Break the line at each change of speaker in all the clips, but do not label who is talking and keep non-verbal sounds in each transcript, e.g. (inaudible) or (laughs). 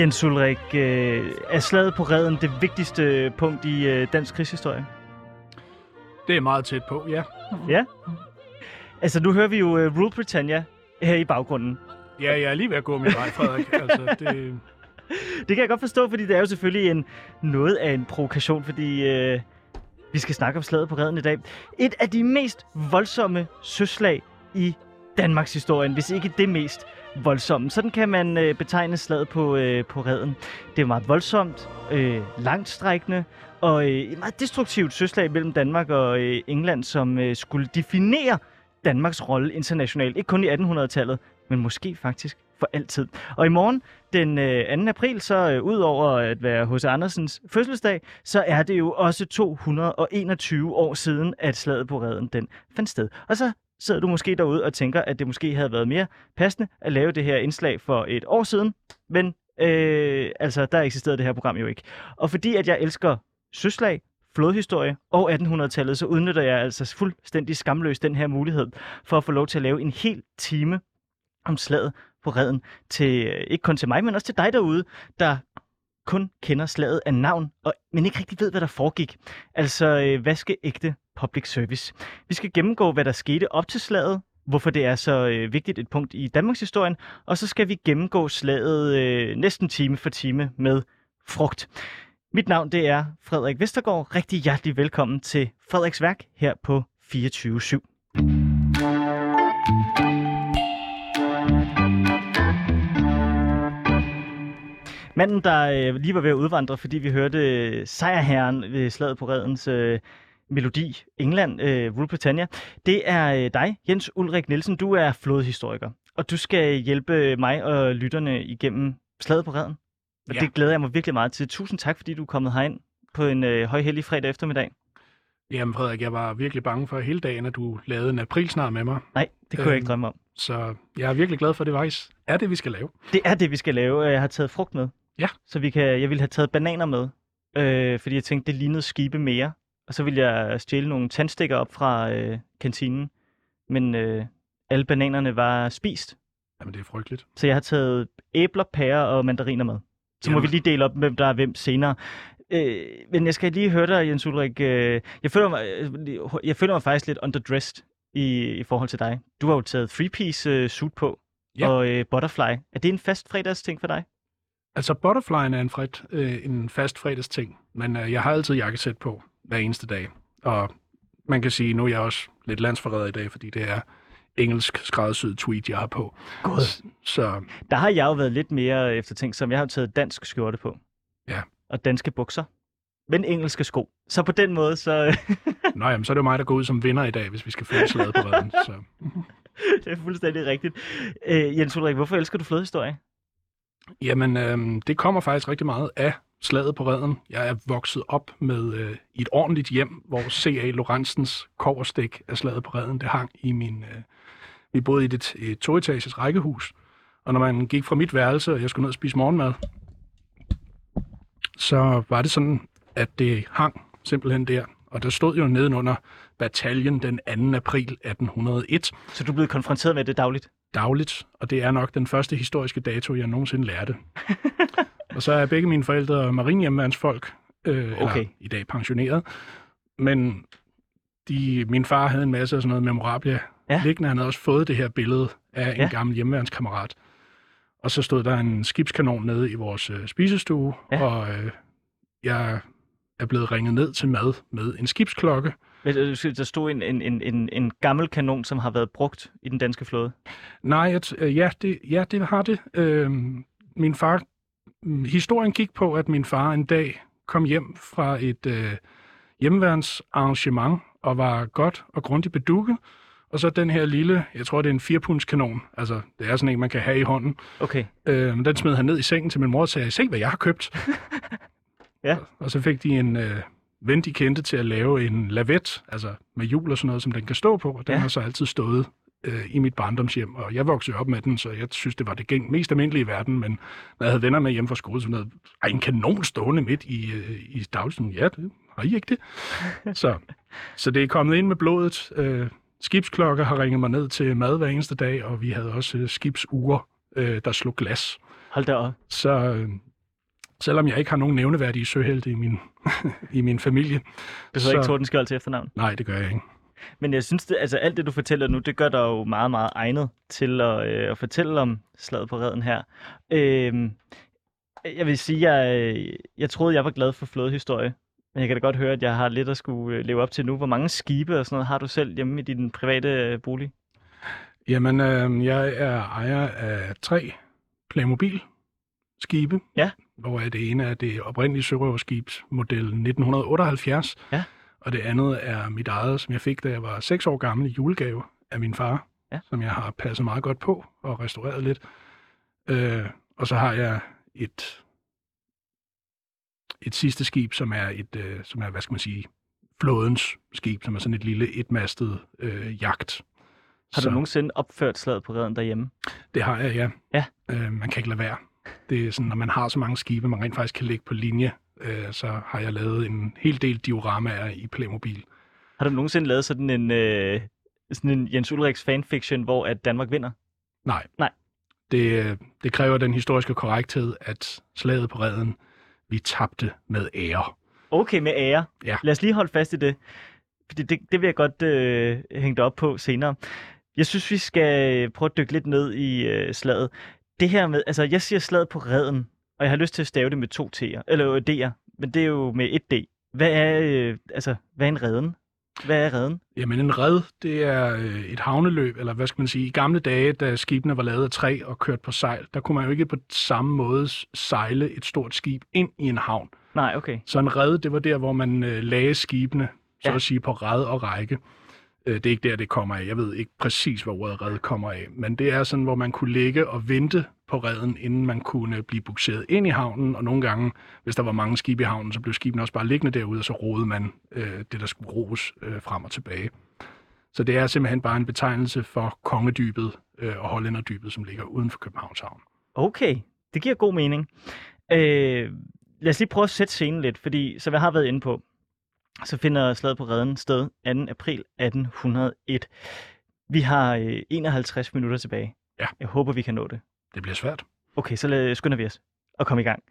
Jens Ulrik, øh, er slaget på redden det vigtigste punkt i øh, dansk krigshistorie?
Det er meget tæt på, ja.
Ja? Altså, nu hører vi jo uh, Rule Britannia her i baggrunden.
Ja, jeg er lige ved at gå min vej, Frederik. (laughs) altså, det,
Det kan jeg godt forstå, fordi det er jo selvfølgelig en, noget af en provokation, fordi øh, vi skal snakke om slaget på redden i dag. Et af de mest voldsomme søslag i Danmarks historie, hvis ikke det mest voldsomme. Sådan kan man øh, betegne slaget på, øh, på redden. Det er meget voldsomt, øh, langtstrækkende og øh, et meget destruktivt søslag mellem Danmark og øh, England, som øh, skulle definere Danmarks rolle internationalt. Ikke kun i 1800-tallet, men måske faktisk for altid. Og i morgen, den øh, 2. april, så øh, ud over at være hos Andersens fødselsdag, så er det jo også 221 år siden, at slaget på redden den fandt sted. Og så sidder du måske derude og tænker, at det måske havde været mere passende at lave det her indslag for et år siden, men øh, altså, der eksisterede det her program jo ikke. Og fordi at jeg elsker søslag, flodhistorie og 1800-tallet, så udnytter jeg altså fuldstændig skamløst den her mulighed for at få lov til at lave en hel time om slaget på redden til, øh, ikke kun til mig, men også til dig derude, der kun kender slaget af navn, og, men ikke rigtig ved, hvad der foregik. Altså øh, vaskeægte public service. Vi skal gennemgå, hvad der skete op til slaget, hvorfor det er så øh, vigtigt et punkt i Danmarks historie, og så skal vi gennemgå slaget øh, næsten time for time med frugt. Mit navn det er Frederik Vestergaard. Rigtig hjertelig velkommen til Frederiks Værk her på 24 /7. Manden, der øh, lige var ved at udvandre, fordi vi hørte øh, sejrherren ved slaget på redens øh, melodi, England, øh, Rule Britannia, det er øh, dig, Jens Ulrik Nielsen. Du er flodhistoriker, og du skal hjælpe mig og lytterne igennem slaget på redden. Og
Ja.
det glæder jeg mig virkelig meget til. Tusind tak, fordi du er kommet herind på en øh, højhellig fredag eftermiddag.
jamen, Frederik, jeg var virkelig bange for hele dagen, at du lavede en aprilsnar med mig.
Nej, det kunne jeg ikke
Øhm.
drømme om.
Så jeg er virkelig glad for, at det faktisk er det, vi skal lave.
Det er det, vi skal lave. Jeg har taget frugt med.
Ja.
Så vi kan, jeg ville have taget bananer med, øh, fordi jeg tænkte, det lignede skibe mere. Og så ville jeg stjæle nogle tandstikker op fra øh, kantinen. Men øh, alle bananerne var spist.
Jamen, det er frygteligt.
Så jeg har taget æbler, pærer og mandariner med. Så må
Jamen.
vi lige dele op, hvem der er hvem senere. Øh, men jeg skal lige høre dig, Jens Ulrik. Øh, jeg, føler mig, øh, jeg føler mig faktisk lidt underdressed i, i forhold til dig. Du har jo taget three-piece øh, suit på.
Ja.
Og øh, butterfly. Er det en fast fredagsting for dig?
Altså, butterflyen er en, fred, øh, en fast fredagsting, men øh, jeg har altid jakkesæt på hver eneste dag. Og man kan sige, nu er jeg også lidt landsforræder i dag, fordi det er engelsk skræddersyet tweet, jeg har på.
God.
Så
Der har jeg jo været lidt mere eftertænkt, som jeg har taget dansk skjorte på.
Ja.
Og danske bukser. Men engelske sko. Så på den måde, så (laughs)
Nå, jamen, så er det jo mig, der går ud som vinder i dag, hvis vi skal følge slaget på redden. Så. (laughs)
det er fuldstændig rigtigt. Øh, Jens Ulrik, hvorfor elsker du flodhistorie?
Jamen, øh, det kommer faktisk rigtig meget af slaget på redden. Jeg er vokset op med øh, i et ordentligt hjem, hvor C.A. Lorentzens koverstik af slaget på redden, det hang i min... Øh, vi boede i et, et toetages rækkehus, og når man gik fra mit værelse, og jeg skulle ned og spise morgenmad, så var det sådan, at det hang simpelthen der. Og der stod jo nedenunder bataljen den 2. april 1801,
Så du blev konfronteret med det dagligt?
Dagligt, og det er nok den første historiske dato, jeg nogensinde lærte. (laughs) og så er begge mine forældre marinehjemmeværnsfolk, øh,
Okay.
i dag pensioneret, men de, min far havde en masse af sådan noget memorabilia
Ja.
liggende. Han havde også fået det her billede af en
Ja.
gammel hjemmeværnskammerat. Og så stod der en skibskanon nede i vores øh, spisestue,
ja.
og øh, jeg er blevet ringet ned til mad med en skibsklokke.
Men, øh, Der stod en, en, en, en, en gammel kanon, som har været brugt i den danske flåde.
Nej, at, øh, ja, det, ja, det har det. Øh, min far, mm, historien gik på, at min far en dag kom hjem fra et øh, hjemmeværnsarrangement og var godt og grundigt bedukket. Og så den her lille, jeg tror det er en 4 kanon, altså det er sådan en, man kan have i hånden.
Okay.
Øh, den smed han ned i sengen til min mor og sagde, se hvad jeg har købt. (laughs)
Ja.
Og så fik de en øh, ven, de kendte til at lave en lavet, altså med hjul og sådan noget, som den kan stå på. Og den
Ja.
har så altid stået øh, i mit barndomshjem, og jeg voksede op med den, så jeg synes, det var det gæng, mest almindelige i verden, men når jeg havde venner med hjem fra skole, sådan noget, ej, en kanon stående midt i, øh, i dagligstuen, ja, det har I ikke det? så, så det er kommet ind med blodet. Øh, skibsklokker har ringet mig ned til mad hver eneste dag, og vi havde også øh, skibsure, øh, der slog glas.
Hold da op.
Så øh, selvom jeg ikke har nogen nævneværdige søhelte i min, (laughs) i min familie,
Du
Så-
ikke Tordenskjold til efternavn.
nej, det gør jeg ikke.
Men jeg synes, det, altså alt det, du fortæller nu, det gør dig jo meget, meget egnet til at, øh, at fortælle om slaget på redden her. Øh, jeg vil sige, jeg, jeg troede, jeg var glad for flådehistorie. Men jeg kan da godt høre, at jeg har lidt at skulle øh, leve op til nu. Hvor mange skibe og sådan noget har du selv hjemme i din private øh, bolig?
Jamen, øh, jeg er ejer af tre Playmobil skibe.
Ja.
Hvor det ene er det oprindelige sørøverskibsmodel 1978.
Ja.
Og det andet er mit eget, som jeg fik, da jeg var 6 år gammel i julegave af min far.
Ja.
Som jeg har passet meget godt på og restaureret lidt. Øh, og så har jeg et, et sidste skib, som er et, øh, som er, hvad skal man sige, flådens skib, som er sådan et lille etmastet øh, jagt.
Har
Så-
du nogensinde opført slaget på redden derhjemme?
det har jeg, ja.
Ja.
Øh, man kan ikke lade være. Det er sådan, når man har så mange skibe, man rent faktisk kan lægge på linje, øh, så har jeg lavet en hel del dioramaer i Playmobil.
Har du nogensinde lavet sådan en, øh, sådan en Jens Ulrichs fanfiction, hvor at Danmark vinder?
Nej.
Nej.
Det, øh, det kræver den historiske korrekthed, at slaget på redden, vi tabte med ære.
Okay, med ære.
Ja.
Lad os lige holde fast i det. Fordi det, det vil jeg godt øh, hænge dig op på senere. Jeg synes, vi skal prøve at dykke lidt ned i øh, slaget. Det her med, altså jeg siger slaget på redden, og jeg har lyst til at stave det med to T'er, eller øh, D'er, men det er jo med et D. Hvad er, øh, altså, hvad er en redden? Hvad er redden?
Jamen en red, det er øh, et havneløb, eller hvad skal man sige, i gamle dage, da skibene var lavet af træ og kørt på sejl, der kunne man jo ikke på samme måde sejle et stort skib ind i en havn.
Nej, okay.
Så en red, det var der, hvor man øh, lagde skibene, så
ja.
at sige, på red og række. Øh, det er ikke der, det kommer af. Jeg ved ikke præcis, hvor ordet red kommer af. Men det er sådan, hvor man kunne ligge og vente på redden, inden man kunne blive bukseret ind i havnen. Og nogle gange, hvis der var mange skibe i havnen, så blev skibene også bare liggende derude, og så roede man øh, det, der skulle roes øh, frem og tilbage. Så det er simpelthen bare en betegnelse for kongedybet øh, og hollænderdybet, som ligger uden for Københavns Havn.
Okay, det giver god mening. Øh, lad os lige prøve at sætte scenen lidt, fordi som jeg har været inde på, så finder slaget på redden sted 2. april 1801. Vi har øh, 51 minutter tilbage.
Ja.
Jeg håber, vi kan nå det.
Det bliver svært.
Okay, så lad, skynder vi os og komme i gang.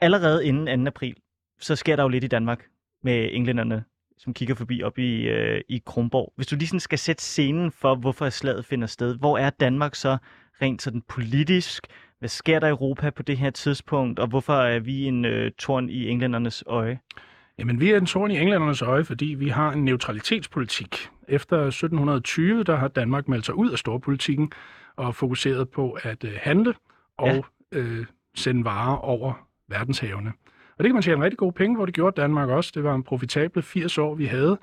Allerede inden 2. april, så sker der jo lidt i Danmark med englænderne, som kigger forbi op i, øh, i Kronborg. Hvis du lige sådan skal sætte scenen for, hvorfor slaget finder sted, hvor er Danmark så rent sådan politisk? Hvad sker der i Europa på det her tidspunkt, og hvorfor er vi en øh, torn i englændernes øje?
Jamen, vi er en torn i englændernes øje, fordi vi har en neutralitetspolitik. Efter 1720, der har Danmark meldt sig ud af storpolitikken og fokuseret på at øh, handle og
Ja.
øh, sende varer over verdenshavene. Og det kan man tjene rigtig gode penge, hvor det gjorde Danmark også. Det var en profitable 80 år, vi havde.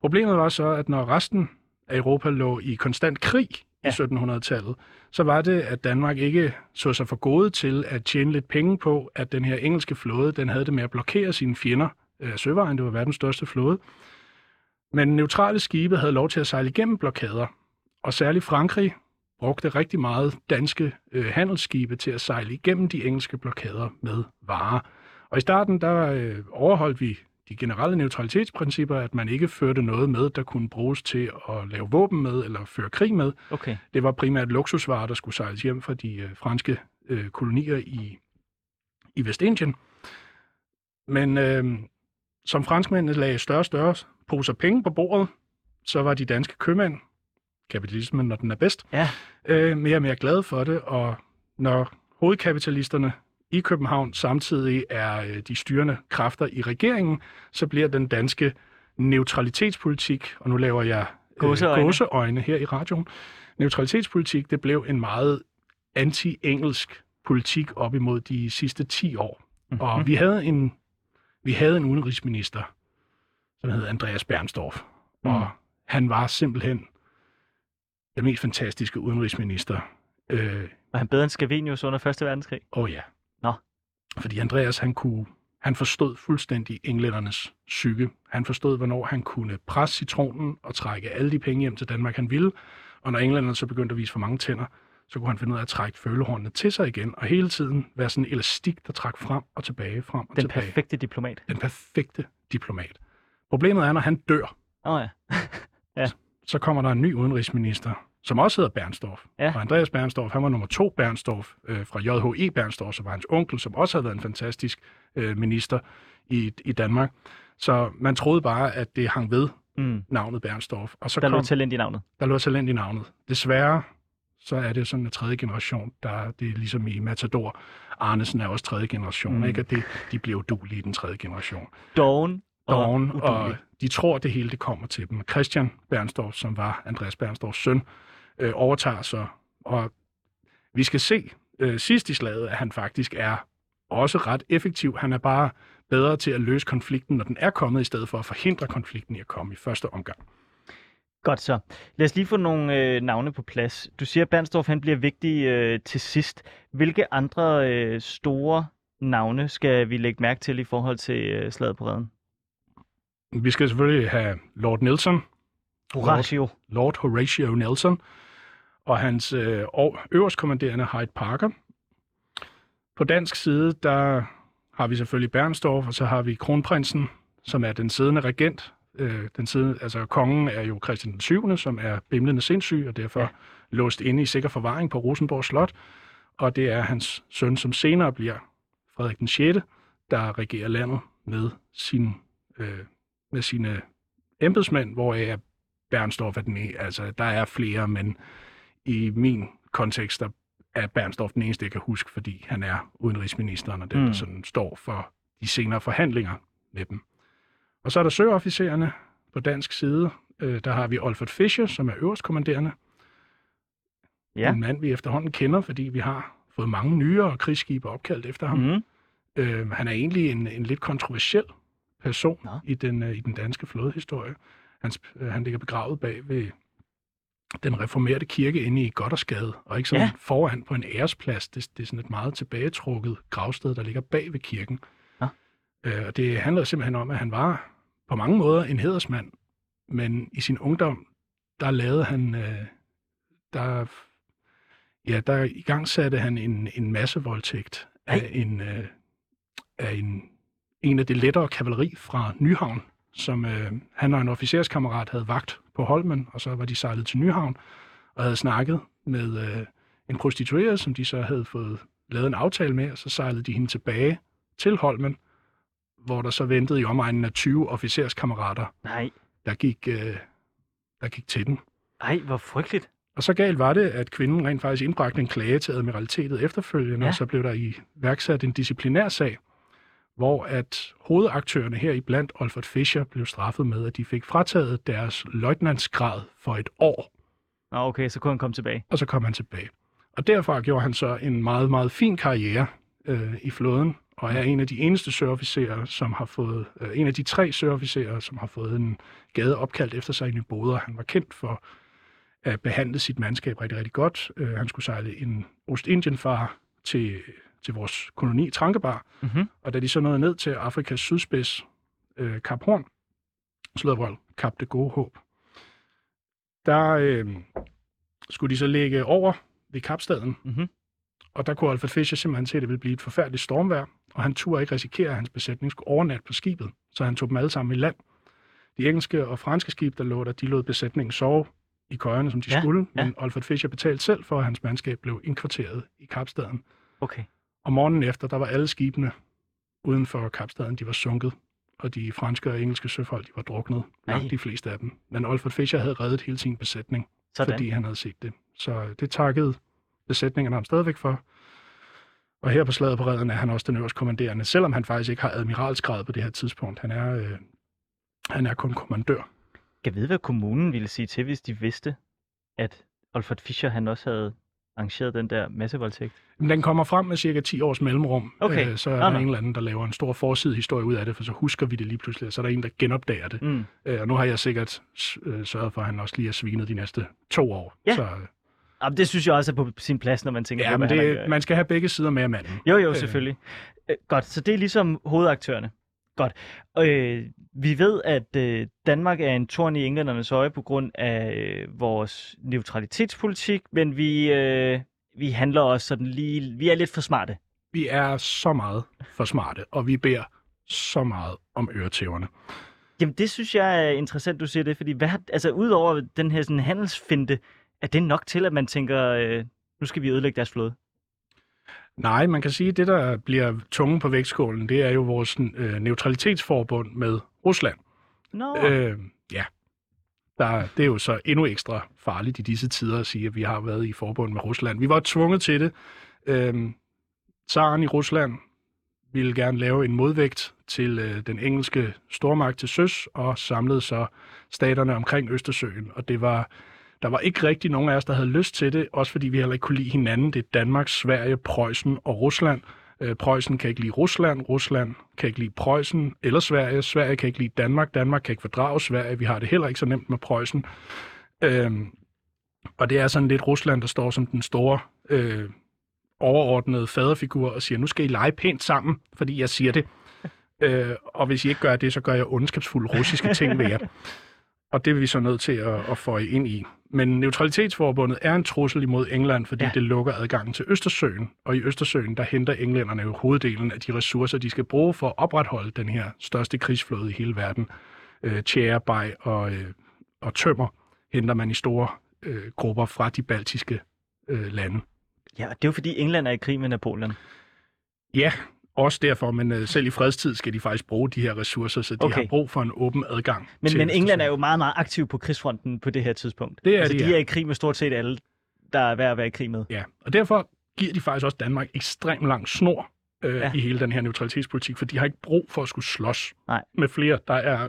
Problemet var så, at når resten af Europa lå i konstant krig
Ja.
i 1700-tallet, så var det, at Danmark ikke så sig for gode til at tjene lidt penge på, at den her engelske flåde, den havde det med at blokere sine fjender af søvejen. Det var verdens største flåde. Men neutrale skibe havde lov til at sejle igennem blokader, og særligt Frankrig brugte rigtig meget danske øh, handelsskibe til at sejle igennem de engelske blokader med varer. Og i starten der øh, overholdt vi de generelle neutralitetsprincipper, at man ikke førte noget med, der kunne bruges til at lave våben med eller føre krig med.
Okay.
Det var primært luksusvarer, der skulle sejles hjem fra de øh, franske øh, kolonier i, i Vestindien. Men øh, som franskmændene lagde større og større poser penge på bordet, så var de danske købmænd, kapitalismen når den er bedst,
Ja.
øh, mere og mere glade for det, og når hovedkapitalisterne i København samtidig er øh, de styrende kræfter i regeringen, så bliver den danske neutralitetspolitik, og nu laver jeg øh,
Gåseøjne.
gåseøjne her i radioen, neutralitetspolitik, det blev en meget anti-engelsk politik op imod de sidste 10 år.
Mhm.
Og vi havde en, vi havde en udenrigsminister, som hed Andreas Bernstorff,
Mm.
og han var simpelthen den mest fantastiske udenrigsminister. Øh,
Var han bedre end Scavenius under 1. verdenskrig?
Åh oh ja.
Nå.
Fordi Andreas, han kunne, han forstod fuldstændig englændernes psyke. Han forstod, hvornår han kunne presse citronen og trække alle de penge hjem til Danmark, han ville. Og når englænderne så begyndte at vise for mange tænder, så kunne han finde ud af at trække følehornene til sig igen, og hele tiden være sådan en elastik, der trak frem og tilbage, frem og
Den
tilbage.
perfekte diplomat.
Den perfekte diplomat. Problemet er, når han dør,
oh, (laughs) ja.
så kommer der en ny udenrigsminister, som også hedder Bernstorff.
Ja.
Og Andreas Bernstorff, han var nummer to Bernstorff øh, fra JHE Bernstorff, som var hans onkel, som også havde været en fantastisk øh, minister i, i Danmark. Så man troede bare, at det hang ved
Mm.
navnet Bernstorff. Og så
Der
kom,
lå talent i navnet.
der lå talent i navnet. Desværre, så er det sådan en tredje generation, der det er ligesom i Matador. Arnesen er også tredje generation,
Mm.
ikke? At det, de bliver udulige i den tredje generation.
Og
Dawn, og
uduelig.
de tror, det hele det kommer til dem. Christian Bernstorff, som var Andreas Bernstorffs søn, øh, overtager så, og vi skal se øh, sidst i slaget, at han faktisk er også ret effektiv. Han er bare bedre til at løse konflikten, når den er kommet, i stedet for at forhindre konflikten i at komme i første omgang.
Godt så. Lad os lige få nogle øh, navne på plads. Du siger, at Bernstorff han bliver vigtig øh, til sidst. Hvilke andre øh, store navne skal vi lægge mærke til i forhold til øh, slaget på redden?
Vi skal selvfølgelig have Lord Nelson,
Horatio.
Lord Horatio Nelson, og hans øh, øverstkommanderende Hyde Parker. På dansk side, der har vi selvfølgelig Bernstorff, og så har vi kronprinsen, som er den siddende regent. Øh, den siddende, altså kongen er jo Christian den 7., som er bimlende sindssyg, og derfor
Ja.
låst inde i sikker forvaring på Rosenborg Slot. Og det er hans søn, som senere bliver Frederik den 6., der regerer landet med, sin, øh, med sine embedsmænd, hvoraf Bernstorff er den ene. Altså, der er flere, men i min kontekst, der er Bernstorff den eneste, jeg kan huske, fordi han er udenrigsministeren, og den,
Mm.
der sådan står for de senere forhandlinger med dem. Og så er der søofficererne på dansk side. Øh, der har vi Olfert Fischer, som er øverstkommanderende.
Ja.
En mand, vi efterhånden kender, fordi vi har fået mange nyere krigsskibe opkaldt efter ham.
Mm.
Øh, han er egentlig en, en lidt kontroversiel person
Nå.
i den, øh, i den danske flådehistorie. Han, øh, han ligger begravet bag ved den reformerede kirke inde i Goddersgade, og ikke sådan
Ja.
ja. foran på en æresplads. Det, det er sådan et meget tilbagetrukket gravsted, der ligger bag ved kirken.
Nå.
Øh, og det handler simpelthen om, at han var på mange måder en hedersmand, men i sin ungdom, der lavede han, øh, der, ja, der i gang satte han en, en masse voldtægt af
Ej.
en, øh, af en, en af det lettere kavaleri fra Nyhavn, som øh, han og en officerskammerat havde vagt på Holmen, og så var de sejlet til Nyhavn og havde snakket med øh, en prostitueret, som de så havde fået lavet en aftale med, og så sejlede de hende tilbage til Holmen, hvor der så ventede i omegnen af 20 officerskammerater,
Nej.
der gik, øh, der gik til den.
Ej, hvor frygteligt.
Og så galt var det, at kvinden rent faktisk indbragte en klage til admiralitetet efterfølgende,
Ja.
og så blev der i værksat en disciplinær sag, hvor at hovedaktørerne her i blandt Olfert Fischer blev straffet med, at de fik frataget deres løjtnantsgrad for et år,
Nå, okay, så kunne han komme tilbage.
og så kom han tilbage. Og derfor gjorde han så en meget, meget fin karriere øh, i flåden, og er en af de eneste søofficerer, som har fået, øh, en af de tre søofficerer, som har fået en gade opkaldt efter sig i Nyboder. Han var kendt for at behandle sit mandskab rigtig, rigtig godt. Øh, han skulle sejle en Ostindien-far til, til vores koloni Trankebar,
Mm-hmm.
og da de så nåede ned til Afrikas sydspids, øh, Kap Horn, Slødvold, Kap det gode håb, der øh, skulle de så ligge over ved Kapstaden,
Mm-hmm.
og der kunne Alfred Fischer simpelthen se, at det ville blive et forfærdeligt stormvejr, og han turde ikke risikere, at hans besætning skulle overnatte på skibet, så han tog dem alle sammen i land. De engelske og franske skibe, der lå der, de lod besætningen sove i køjerne, som de
Ja,
skulle,
ja.
men Alfred Fischer betalte selv for, at hans mandskab blev indkvarteret i Kapstaden.
Okay.
Og morgenen efter, der var alle skibene uden for Kapstaden, de var sunket, og de franske og engelske søfolk, de var druknet,
Ej.
langt de fleste af dem. Men Alfred Fischer havde reddet hele sin besætning,
Sådan.
fordi han havde set det. Så det takkede besætningerne ham stadigvæk for. Og her på slaget på redden er han også den øverste kommanderende, selvom han faktisk ikke har admiralsgrad på det her tidspunkt. Han er, øh, han er kun kommandør.
Jeg ved, hvad kommunen ville sige til, hvis de vidste, at Alfred Fischer han også havde arrangeret den der massevoldtægt.
Men den kommer frem med cirka 10 års mellemrum.
Okay.
Øh, så er der
nå.
en eller anden, der laver en stor forsidehistorie ud af det, for så husker vi det lige pludselig, og så er der en, der genopdager det.
Mm.
Øh, og nu har jeg sikkert øh, sørget for, at han også lige er svinet de næste to år.
Ja.
Så, øh,
Jamen, det synes jeg også er på sin plads, når man tænker
ja,
på,
men
hvad han
det,
gjort.
man skal have begge sider med af manden.
Jo, jo,
Øh.
selvfølgelig. Øh, godt, så det er ligesom hovedaktørerne. Godt. Øh, vi ved, at øh, Danmark er en torn i englændernes øje på grund af øh, vores neutralitetspolitik, men vi, øh, vi handler også sådan lige... Vi er lidt for smarte.
Vi er så meget for smarte, og vi beder så meget om øretæverne.
Jamen, det synes jeg er interessant, du siger det, fordi hvad, altså, udover den her sådan, handelsfinte, er det nok til, at man tænker, øh, nu skal vi ødelægge deres flåde?
Nej, man kan sige, at det, der bliver tungen på vægtskålen, det er jo vores øh, neutralitetsforbund med Rusland.
Nå,
Øh, ja. Der, det er jo så endnu ekstra farligt i disse tider at sige, at vi har været i forbund med Rusland. Vi var tvunget til det. Øh, Tsaren i Rusland ville gerne lave en modvægt til øh, den engelske stormagt til søs, og samlede så staterne omkring Østersøen. Og det var, der var ikke rigtig nogen af os, der havde lyst til det, også fordi vi heller ikke kunne lide hinanden. Det er Danmark, Sverige, Preussen og Rusland. Øh, Preussen kan ikke lide Rusland, Rusland kan ikke lide Preussen eller Sverige, Sverige kan ikke lide Danmark, Danmark kan ikke fordrage Sverige, vi har det heller ikke så nemt med Preussen. Øhm, og det er sådan lidt Rusland, der står som den store øh, overordnede faderfigur og siger, nu skal I lege pænt sammen, fordi jeg siger det. (laughs) øh, og hvis I ikke gør det, så gør jeg ondskabsfulde russiske ting ved jer. (laughs) Og det er vi så nødt til at, at få ind i. Men neutralitetsforbundet er en trussel imod England, fordi
Ja.
det lukker adgangen til Østersøen. Og i Østersøen, der henter englænderne jo hoveddelen af de ressourcer, de skal bruge for at opretholde den her største krigsflåde i hele verden. Øh, tjærebej og, øh, og tømmer henter man i store øh, grupper fra de baltiske øh, lande.
ja, og det er jo fordi England er i krig med Napoleon.
Ja, også derfor, men øh, selv i fredstid skal de faktisk bruge de her ressourcer, så de
Okay.
har brug for en åben adgang.
Men,
til
men England er jo meget, meget aktiv på krigsfronten på det her tidspunkt.
Det er
altså,
de,
de er i krig med stort set alle, der er værd at være i krig med.
Ja, og derfor giver de faktisk også Danmark ekstremt lang snor øh,
ja.
i hele den her neutralitetspolitik, for de har ikke brug for at skulle slås
Nej.
med flere. Der er,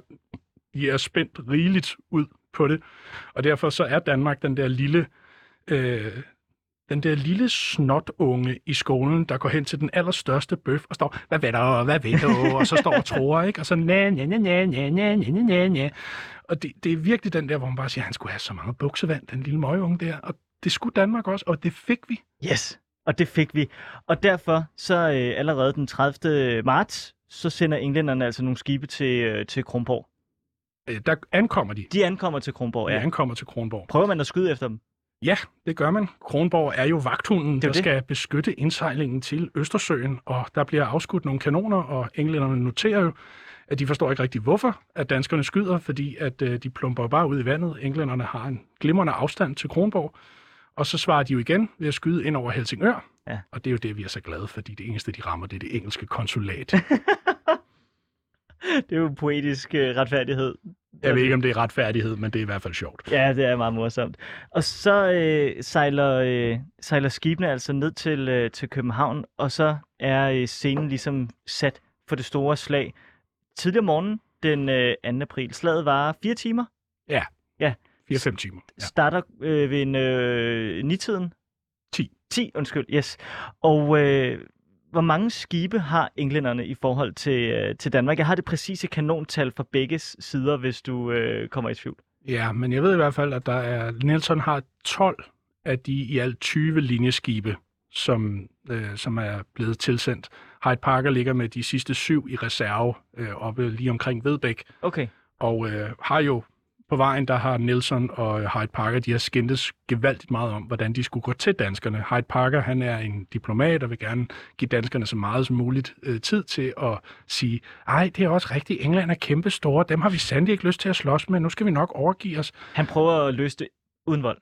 de er spændt rigeligt ud på det, og derfor så er Danmark den der lille... Øh, den der lille snotunge i skolen, der går hen til den allerstørste bøf og står, hvad ved du, hvad ved du, og så står og tror, ikke? Og så, na, na, na, na, na, na, na, na, na. Og det, det er virkelig den der, hvor man bare siger, han skulle have så meget buksevand, den lille møgeunge der, og det skulle Danmark også, og det fik vi.
Yes, og det fik vi. Og derfor så øh, allerede den 30. marts, så sender englænderne altså nogle skibe til, øh, til Kronborg.
Øh, Der ankommer de.
De ankommer til Kronborg,
De
ja.
ankommer til Kronborg.
Prøver man at skyde efter dem?
Ja, det gør man. Kronborg er jo vagthunden,
Det er
der
det.
skal beskytte indsejlingen til Østersøen, og der bliver afskudt nogle kanoner, og englænderne noterer jo, at de forstår ikke rigtig, hvorfor at danskerne skyder, fordi at øh, de plumper bare ud i vandet. Englænderne har en glimrende afstand til Kronborg, og så svarer de jo igen ved at skyde ind over Helsingør.
Ja.
Og det er jo det, vi er så glade, fordi det eneste, de rammer, det er det engelske konsulat. (laughs) (laughs)
Det er jo poetisk øh, retfærdighed.
Jeg ved ikke, om det er retfærdighed, men det er i hvert fald sjovt.
Ja, det er meget morsomt. Og så øh, sejler, øh, sejler skibene altså ned til, øh, til København, og så er øh, scenen ligesom sat for det store slag. Tidligere om morgenen, den øh, 2. april. Slaget var fire timer.
4-5 timer. Ja.
Starter øh, ved en øh, nitiden.
10.
10, undskyld, yes. Og øh, hvor mange skibe har englænderne i forhold til, øh, til Danmark? Jeg har det præcise kanontal fra begge sider, hvis du øh, kommer i tvivl.
Ja, men jeg ved i hvert fald, at der er, Nelson har 12 af de i alt 20 linjeskibe, som, øh, som er blevet tilsendt. Hyde Parker ligger med de sidste syv i reserve øh, oppe lige omkring Vedbæk,
Okay.
og øh, har jo på vejen, der har Nelson og Hyde Parker, de har skændtes gevaldigt meget om, hvordan de skulle gå til danskerne. Hyde Parker, han er en diplomat og vil gerne give danskerne så meget som muligt øh, tid til at sige, ej, det er også rigtigt, England er kæmpe store, dem har vi sandelig ikke lyst til at slås med, nu skal vi nok overgive os.
Han prøver at løse det uden vold.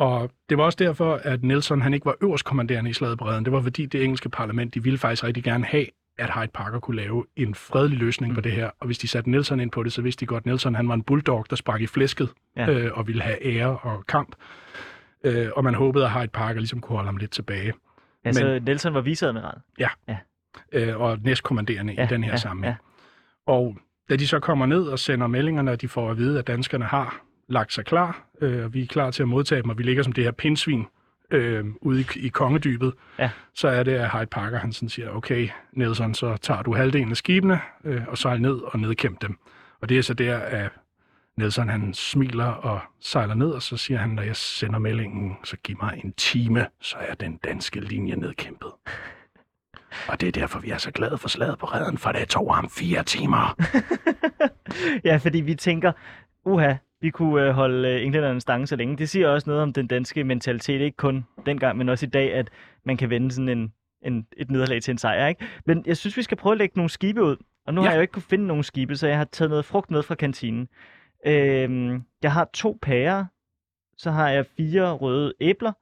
Og det var også derfor, at Nelson han ikke var øverst kommanderende i slaget på Reden. Det var fordi det engelske parlament, de ville faktisk rigtig gerne have, at Hyde Parker kunne lave en fredelig løsning mm. på det her. Og hvis de satte Nelson ind på det, så vidste de godt, at Nelson han var en bulldog, der sprang i flæsket
Ja.
ja. øh, og ville have ære og kamp. Øh, og man håbede, at Hyde Parker ligesom kunne holde ham lidt tilbage.
Altså,
Men-
Nelson var viceadmiral.
Øh, og næstkommanderende
Ja,
i den her
ja,
sammenhæng.
ja.
Og da de så kommer ned og sender meldingerne, og de får at vide, at danskerne har lagt sig klar, øh, og vi er klar til at modtage dem, og vi ligger som det her pindsvin øh, ude i, i kongedybet,
Ja.
så er det, at Hyde Parker han sådan siger, okay, Nelson, så tager du halvdelen af skibene øh, og sejler ned og nedkæmp dem. Og det er så der, at Nelson han smiler og sejler ned, og så siger han, når jeg sender meldingen, så giv mig en time, så er den danske linje nedkæmpet. Og det er derfor, vi er så glade for slaget på redden, for det tog ham fire timer. (laughs)
ja, fordi vi tænker, uha, vi kunne øh, holde øh, englænderne stange så længe. Det siger også noget om den danske mentalitet, ikke kun dengang, men også i dag, at man kan vende sådan en, en, et nederlag til en sejr. Ikke? Men jeg synes, vi skal prøve at lægge nogle skibe ud. Og nu ja. Har jeg jo ikke kunne finde nogen skibe, så jeg har taget noget frugt med fra kantinen. Øhm, jeg har to pærer, så har jeg fire røde æbler,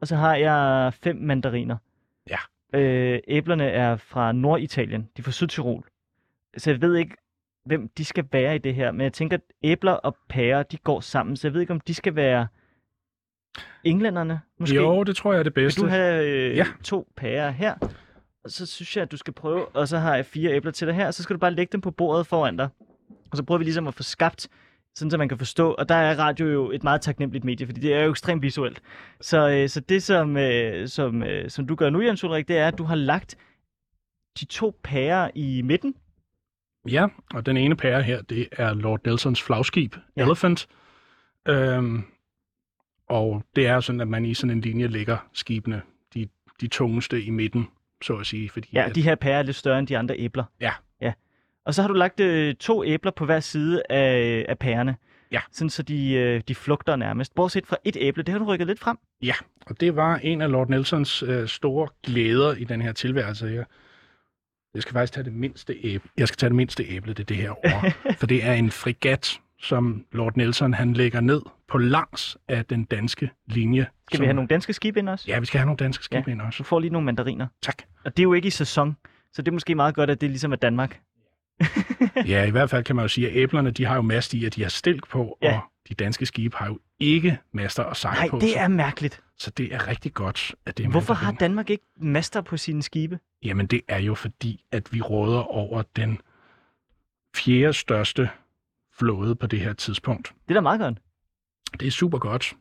og så har jeg fem mandariner.
Ja.
Øh, æblerne er fra Norditalien. De er fra Sydtirol. Så jeg ved ikke, hvem de skal være i det her. Men jeg tænker, at æbler og pærer, de går sammen. Så jeg ved ikke, om de skal være englænderne, måske.
Jo, det tror jeg er det
Vil
bedste.
du have øh,
Ja.
to pærer her? Og så synes jeg, at du skal prøve, og så har jeg fire æbler til dig her, og så skal du bare lægge dem på bordet foran dig. Og så prøver vi ligesom at få skabt, sådan så man kan forstå, og der er radio jo et meget taknemmeligt medie, fordi det er jo ekstremt visuelt. Så, øh, så det, som, øh, som, øh, som du gør nu, Jens Ulrik, det er, at du har lagt de to pærer i midten.
Ja, og den ene pære her, det er Lord Nelsons flagskib,
Ja.
Elephant. Øhm, og det er sådan, at man i sådan en linje lægger skibene, de, de tungeste i midten, så at sige. Fordi
Ja,
at,
de her pærer er lidt større end de andre æbler.
Ja.
ja. Og så har du lagt øh, to æbler på hver side af, af pærerne.
Ja.
Sådan så de, øh, de flugter nærmest. Bortset fra et æble, det har du rykket lidt frem.
Ja, og det var en af Lord Nelsons øh, store glæder i den her tilværelse her. Jeg skal faktisk tage det mindste æble. Jeg skal tage det mindste æble, det er det her over. for det er en frigat, som Lord Nelson han lægger ned på langs af den danske linje.
Skal
som...
vi have nogle danske skibe ind også?
Ja, vi skal have nogle danske skibe
Ja.
ind også.
Du får lige nogle mandariner.
Tak.
Og det er jo ikke i sæson, så det er måske meget godt, at det ligesom er Danmark.
Ja, i hvert fald kan man jo sige, at æblerne de har jo mast i, at de har stilk på,
Ja.
og de danske skibe har jo ikke master og sejl
Nej,
på.
det
så-
er mærkeligt.
Så det er rigtig godt, at det er
Hvorfor har. Danmark ikke master på sine skibe?
Jamen, det er jo fordi, at vi råder over den fjerde største flåde på det her tidspunkt.
Det er da meget godt.
Det er super godt.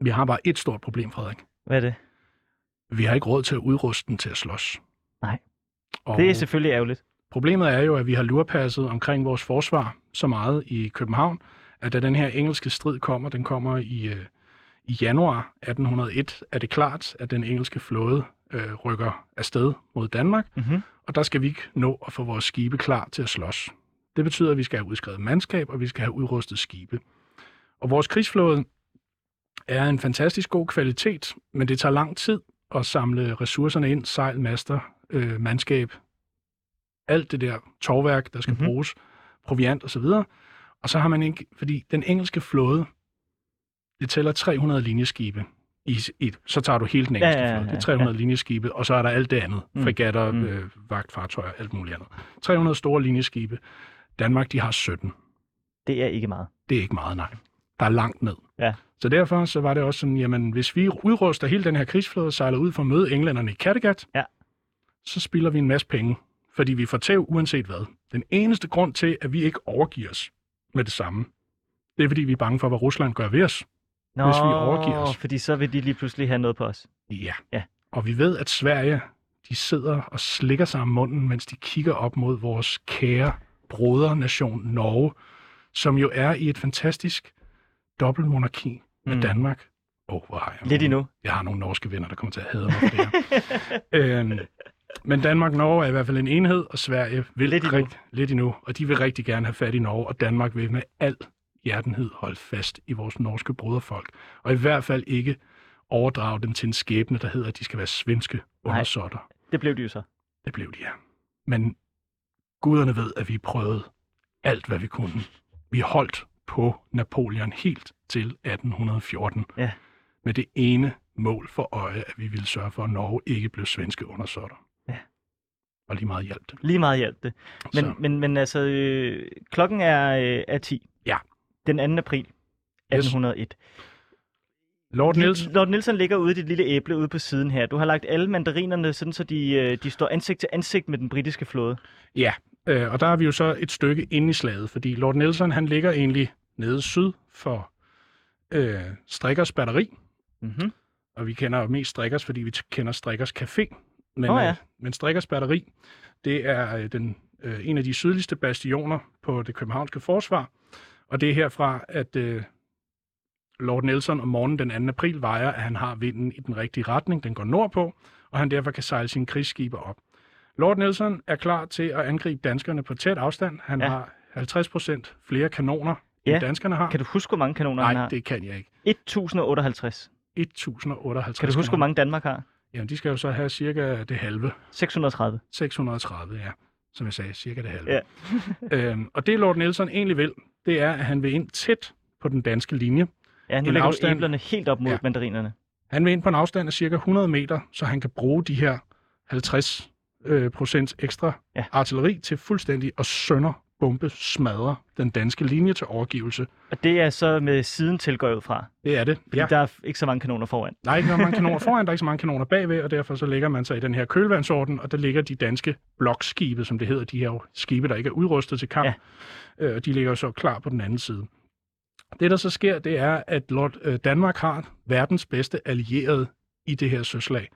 Vi har bare et stort problem, Frederik.
Hvad er det?
Vi har ikke råd til at udruste den til at slås.
Nej.
Og
Det er selvfølgelig ærgerligt.
problemet er jo, at vi har lurpasset omkring vores forsvar så meget i København, at da den her engelske strid kommer, den kommer i, øh, i januar 1801, er det klart, at den engelske flåde øh, rykker afsted mod Danmark,
Mm-hmm.
og der skal vi ikke nå at få vores skibe klar til at slås. Det betyder, at vi skal have udskrevet mandskab, og vi skal have udrustet skibe. Og vores krigsflåde er en fantastisk god kvalitet, men det tager lang tid at samle ressourcerne ind, sejl, master, øh, mandskab, alt det der tovværk, der skal
Mhm.
mm-hmm. bruges, proviant osv. Og så har man ikke, fordi den engelske flåde, det tæller 300 linjeskibe. I, i, så tager du hele den
Ja,
engelske
ja, ja,
flåde. Det
ja,
er 300 linjeskibe, og så er der alt det andet.
Mm.
Fregatter,
mm.
øh, vagtfartøjer, alt muligt andet. 300 store linjeskibe. Danmark, de har 17.
Det er ikke meget.
Det er ikke meget, nej. Der er langt ned.
Ja.
Så derfor så var det også sådan, jamen hvis vi udruster hele den her krigsflåde og sejler ud for at møde englænderne i Kattegat,
Ja.
så spilder vi en masse penge, fordi vi får tæv uanset hvad. Den eneste grund til, at vi ikke overgiver os med det samme, det er fordi vi er bange for, hvad Rusland gør ved os.
Nå,
Hvis vi overgiver os.
fordi så vil de lige pludselig have noget på os.
Ja.
Ja.
Og vi ved, at Sverige, de sidder og slikker sig om munden, mens de kigger op mod vores kære brodernation Norge, som jo er i et fantastisk dobbeltmonarki med
Mm.
Danmark. Åh, oh, hvor har jeg
Lidt
nogle-
endnu.
Jeg har nogle norske venner, der kommer til at hade mig for det her. øhm, men Danmark og Norge er i hvert fald en enhed, og Sverige vil
Lidt endnu.
rigt- lidt endnu, og de vil rigtig gerne have fat i Norge, og Danmark vil med al hjertenhed holde fast i vores norske broderfolk, og i hvert fald ikke overdrage dem til en skæbne, der hedder, at de skal være svenske undersåtter.
Det blev de jo så.
Det blev de, ja. Men guderne ved, at vi prøvede alt, hvad vi kunne. Vi holdt på Napoleon helt til 1814.
Ja.
Med det ene mål for øje, at vi ville sørge for, at Norge ikke blev svenske undersåtter. Og lige meget hjalp det.
Lige meget hjalp det. Men,
Så,
men, men altså, øh, klokken er, øh, er 10.
Ja.
Den 2. april 1801.
Lord Nielsen,
Lord Nielsen ligger ude i dit lille æble ude på siden her. Du har lagt alle mandarinerne, sådan så de, øh, de står ansigt til ansigt med den britiske flåde.
ja, øh, og der er vi jo så et stykke inde i slaget, fordi Lord Nelson, han ligger egentlig nede syd for øh, Strikkers batteri,
Mm-hmm.
og vi kender jo mest Strikkers, fordi vi kender Strikkers Café. Men,
Åh, ja.
øh, men Strikkers batteri, det er øh, den, øh, en af de sydligste bastioner på det københavnske forsvar, og det er herfra, at øh, Lord Nelson om morgenen den 2. april vejer, at han har vinden i den rigtige retning, den går nordpå, og han derfor kan sejle sine krigsskibe op. Lord Nelson er klar til at angribe danskerne på tæt afstand. Han
Ja.
har 50% flere kanoner,
Ja.
end danskerne har.
Kan du huske, hvor mange kanoner han
Nej,
har?
det kan jeg ikke.
1058.
1058
Kan du huske, hvor
kanoner.
mange Danmark har?
Jamen, de skal jo så have cirka det halve.
630.
630, ja. Som jeg sagde, cirka det halve.
Ja. (laughs)
øhm, og det Lord Nelson egentlig vil, det er, at han vil ind tæt på den danske linje.
Ja,
En
lægger
afstand-
æblerne helt op mod
Ja.
mandarinerne.
Han vil ind på en afstand af cirka 100 meter, så han kan bruge de her 50 øh, procent ekstra
ja.
artilleri til fuldstændig at sønder bombe smadre den danske linje til overgivelse.
Og det er så med siden til, går jeg ud fra.
Det er det.
Fordi
Ja.
der er ikke så mange kanoner foran.
Der er ikke mange kanoner (laughs) foran, der er ikke så mange kanoner bagved, og derfor så lægger man sig i den her kølvandsorden, og der ligger de danske blokskibe, som det hedder, de her skibe, der ikke er udrustet til kamp, ja. øh, de ligger så klar på den anden side. Det, der så sker, det er, at øh, Danmark har verdens bedste allierede i det her søslag.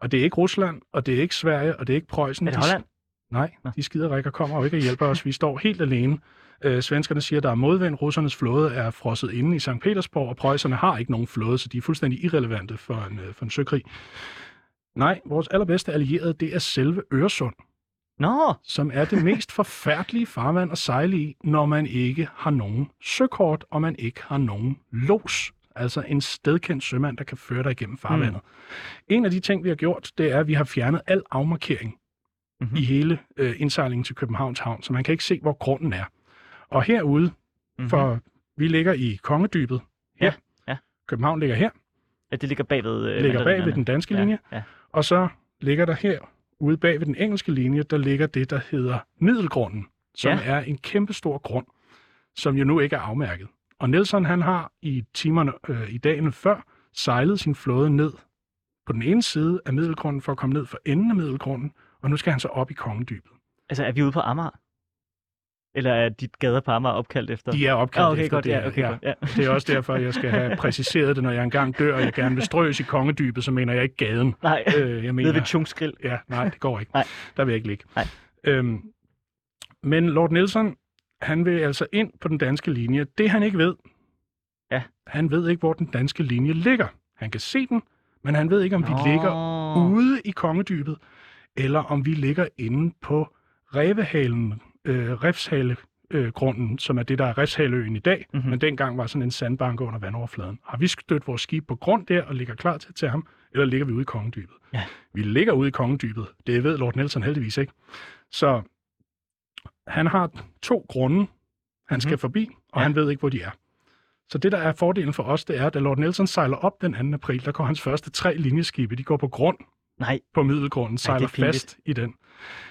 Og det er ikke Rusland, og det er ikke Sverige, og det er ikke Preussen.
Er det
De-
Holland?
Nej, de skider ikke og kommer jo ikke og hjælper os. Vi står helt alene. Øh, svenskerne siger, at der er modvind. Russernes flåde er frosset inde i St. Petersborg, og preusserne har ikke nogen flåde, så de er fuldstændig irrelevante for en, øh, for en søkrig. Nej, vores allerbedste allierede, det er selve Øresund,
Nå,
som er det mest forfærdelige farvand at sejle i, når man ikke har nogen søkort, og man ikke har nogen los. Altså en stedkendt sømand, der kan føre dig igennem farvandet. Mm. En af de ting, vi har gjort, det er, at vi har fjernet al afmarkering
Mhm.
i hele øh, indsejlingen til Københavns Havn, så man kan ikke se, hvor grunden er. Og herude,
mm-hmm.
for vi ligger i Kongedybet her.
Ja, ja.
København ligger her,
at det ligger bagved øh,
ligger bag ved den danske
ja,
linje,
Ja.
og så ligger der her, ude bag ved den engelske linje, der ligger det, der hedder Middelgrunden, som
Ja.
ja. er en kæmpe stor grund, som jo nu ikke er afmærket. Og Nelson, han har i timerne øh, i dagen før sejlet sin flåde ned på den ene side af Middelgrunden for at komme ned for enden af Middelgrunden, og nu skal han så op i Kongedybet.
Altså, er vi ude på Amager? Eller er dit gader på Amager opkaldt efter?
De er opkaldt
ah, okay,
efter
godt,
det
ja, okay, godt, ja.
Det er også derfor, jeg skal have (laughs) præciseret det, når jeg engang dør, og jeg gerne vil strøs i kongedybet, så mener jeg ikke gaden.
Nej,
Øh, jeg mener,
ved Tjungsgrill.
ja, nej, det går ikke.
Nej.
Der vil jeg ikke ligge.
Nej.
Øhm, men Lord Nelson, han vil altså ind på den danske linje. Det han ikke ved,
Ja.
han ved ikke, hvor den danske linje ligger. Han kan se den, men han ved ikke, om vi
Nå.
ligger ude i kongedybet, eller om vi ligger inde på Revehalen, øh, Refshale, øh, grunden, som er det, der er Refshaleøen i dag,
Mhm.
mm-hmm. men dengang var sådan en sandbanke under vandoverfladen. Har vi stødt vores skib på grund der og ligger klar til at tage ham, eller ligger vi ude i kongedybet?
Ja.
Vi ligger ude i kongedybet. Det ved Lord Nelson heldigvis ikke. Så han har to grunde, han skal
Mhm.
forbi, og ja. han ved ikke, hvor de er. Så det, der er fordelen for os, det er, at da Lord Nelson sejler op den 2. april, der går hans første tre linjeskibe, de går på grund
Nej,
på middelgrunden, sejler
pinligt.
fast i den.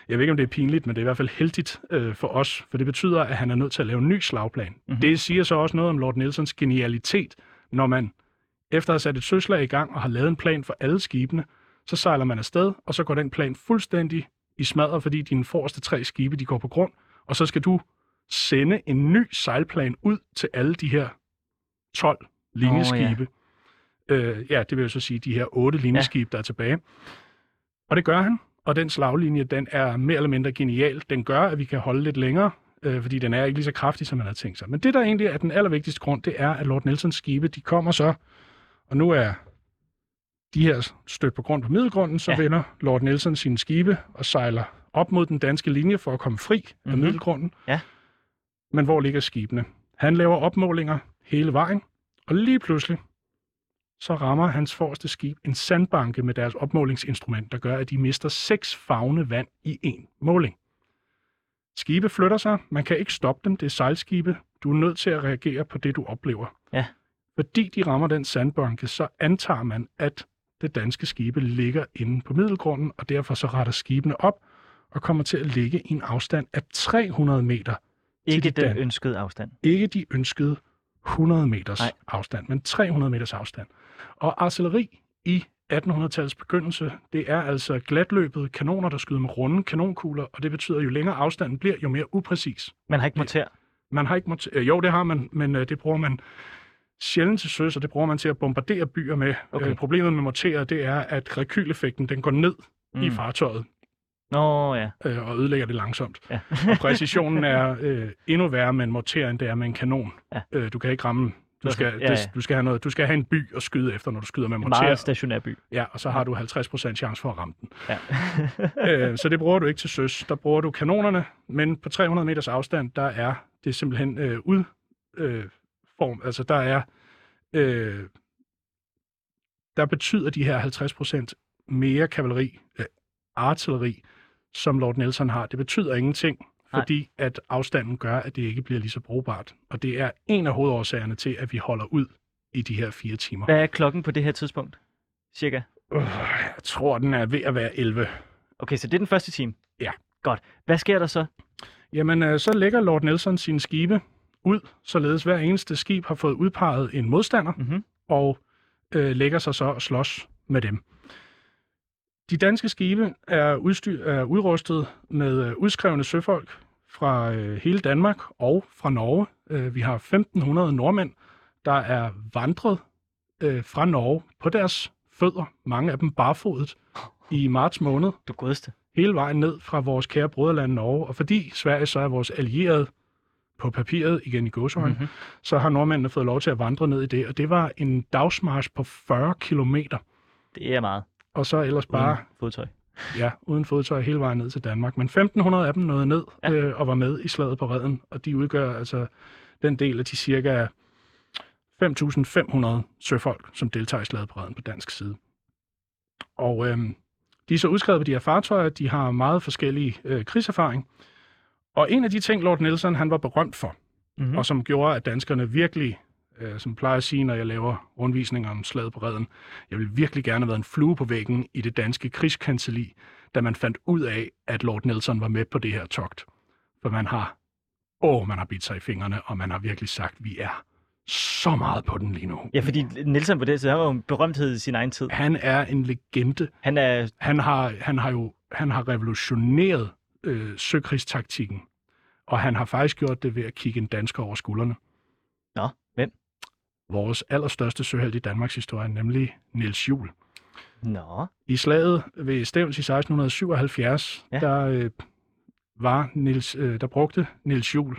Jeg ved ikke, om det er pinligt, men det er i hvert fald heldigt øh, for os, for det betyder, at han er nødt til at lave en ny slagplan.
Mhm.
Mm-hmm. Det siger så også noget om Lord Nelsons genialitet, når man efter at have sat et søslag i gang og har lavet en plan for alle skibene, så sejler man afsted, og så går den plan fuldstændig i smadret, fordi dine forreste tre skibe, de går på grund, og så skal du sende en ny sejlplan ud til alle de her 12 linjeskibe. Oh, ja. Øh, ja, det vil jo så sige de her otte linjeskibe, ja. der er tilbage. Og det gør han, og den slaglinje, den er mere eller mindre genial. Den gør, at vi kan holde lidt længere, øh, fordi den er ikke lige så kraftig, som man havde tænkt sig. Men det, der egentlig er den allervigtigste grund, det er, at Lord Nelsons skibe, de kommer så, og nu er de her stødt på grund på middelgrunden, så
Ja.
vender Lord Nelson sine skibe og sejler op mod den danske linje for at komme fri mm-hmm. af
Mhm.
middelgrunden.
Ja.
Men hvor ligger skibene? Han laver opmålinger hele vejen, og lige pludselig, så rammer hans forreste skib en sandbanke med deres opmålingsinstrument, der gør, at de mister seks fagne vand i en måling. Skibe flytter sig, man kan ikke stoppe dem, det er sejlskibe. Du er nødt til at reagere på det, du oplever.
Ja.
Fordi de rammer den sandbanke, så antager man, at det danske skibe ligger inde på middelgrunden, og derfor så retter skibene op og kommer til at ligge i en afstand af 300 meter.
ikke
de
den ønskede afstand.
Ikke de ønskede 100 meters.
Nej.
afstand, men 300 meters afstand. Og artilleri i 1800-tallets begyndelse, det er altså glatløbet kanoner, der skyder med runde kanonkugler, og det betyder, at jo længere afstanden bliver, jo mere upræcis.
Man har ikke morter.
Man har ikke mot- øh, jo, det har man, men øh, det bruger man sjældent til søs, og det bruger man til at bombardere byer med.
Okay.
Øh, problemet med morterer, det er, at rekyleffekten den går ned mm. i fartøjet
Nå ja.
øh, og ødelægger det langsomt.
ja.
Og præcisionen er øh, endnu værre med en morter, end det er med en kanon.
Ja.
Øh, du kan ikke ramme. Du skal,
Ja, ja.
Det, du, skal have noget, du skal have en by at skyde efter, når du skyder med
En
morter.
meget stationær by.
Ja, og så har du 50% chance for at ramme den.
Ja. (laughs)
øh, så det bruger du ikke til søs. Der bruger du kanonerne, men på 300 meters afstand, der er det simpelthen øh, ud øh, form. Altså der er øh, der betyder de her 50% mere kavaleri, øh, artilleri, som Lord Nelson har. Det betyder ingenting,
Nej.
fordi at afstanden gør, at det ikke bliver lige så brugbart. Og det er en af hovedårsagerne til, at vi holder ud i de her fire timer.
Hvad er klokken på det her tidspunkt? Cirka.
Uh, jeg tror, den er ved at være 11.
Okay, så det er den første time?
Ja.
Godt. Hvad sker der så?
Jamen, øh, så lægger Lord Nelson sine skibe ud, således hver eneste skib har fået udpeget en modstander,
Mhm.
og øh, lægger sig så og slås med dem. De danske skibe er, udstyr, er udrustet med øh, udskrevne søfolk fra øh, hele Danmark og fra Norge. Øh, vi har 1500 nordmænd, der er vandret øh, fra Norge på deres fødder, mange af dem barfodet, i marts måned
Du godeste.
hele vejen ned fra vores kære broderland Norge. Og fordi Sverige så er vores allierede på papiret, igen i gåsøjne,
Mhm.
mm-hmm. så har nordmændene fået lov til at vandre ned i det. Og det var en dagsmarsch på 40 kilometer.
Det er meget.
Og så ellers bare
Uden fodtøj.
ja, uden fodtøj hele vejen ned til Danmark. Men 1500 af dem nåede ned
Ja.
øh, og var med i slaget på redden. Og de udgør altså den del af de cirka 5.500 søfolk, som deltager i slaget på redden på dansk side. Og øhm, de er så udskrevet på de her fartøjer. De har meget forskellige øh, krigserfaring. Og en af de ting, Lord Nelson han var berømt for,
Mm-hmm.
mm. og som gjorde, at danskerne virkelig, øh, som plejer at sige, når jeg laver rundvisninger om slaget på redden, jeg vil virkelig gerne have været en flue på væggen i det danske krigskancelli, da man fandt ud af, at Lord Nelson var med på det her togt. For man har, åh, man har bidt sig i fingrene, og man har virkelig sagt, vi er så meget på den lige nu.
Ja, fordi Nielsen på det, så han var jo en berømthed i sin egen tid.
Han er en legende.
Han er...
Han har, han har jo han har revolutioneret øh, søkrigstaktikken, og han har faktisk gjort det ved at kigge en dansker over skuldrene. Vores allerstørste søheld i Danmarks historie, nemlig Niels Juhl.
Nå.
I slaget ved Stævns i 1677,
Ja.
ja. der, øh, var Niels, øh, der brugte Niels Juhl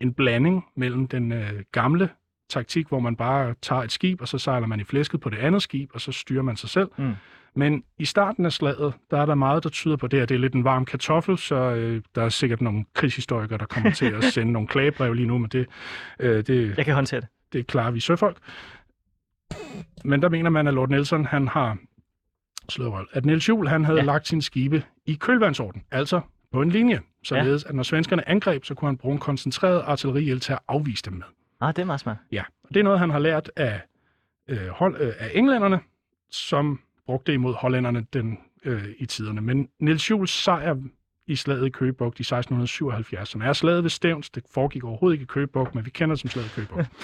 en blanding mellem den øh, gamle taktik, hvor man bare tager et skib, og så sejler man i flæsket på det andet skib, og så styrer man sig selv.
Mm.
Men i starten af slaget, der er der meget, der tyder på det her. Det er lidt en varm kartoffel, så øh, der er sikkert nogle krigshistorikere, der kommer til at (laughs) sende nogle klagebrev lige nu, men det, øh, det,
Jeg kan håndtere det.
Det klarer vi søfolk. Men der mener man, at Lord Nelson, han har slået røv. At Niels Juhl, han havde
Ja.
ja. lagt sine skibe i kølvandsorden, altså på en linje, således at når svenskerne angreb, så kunne han bruge en koncentreret artilleriild til at afvise dem med.
Ah, det er meget smart.
Ja, og det er noget, han har lært af, øh, hold, øh, af englænderne, som brugte imod hollænderne den, øh, i tiderne. Men Niels Juhls sejr i slaget i Køgebugt i 1677, som er slaget ved Stævns, det foregik overhovedet ikke i Køgebugt, men vi kender det som slaget i Køgebugt. (laughs)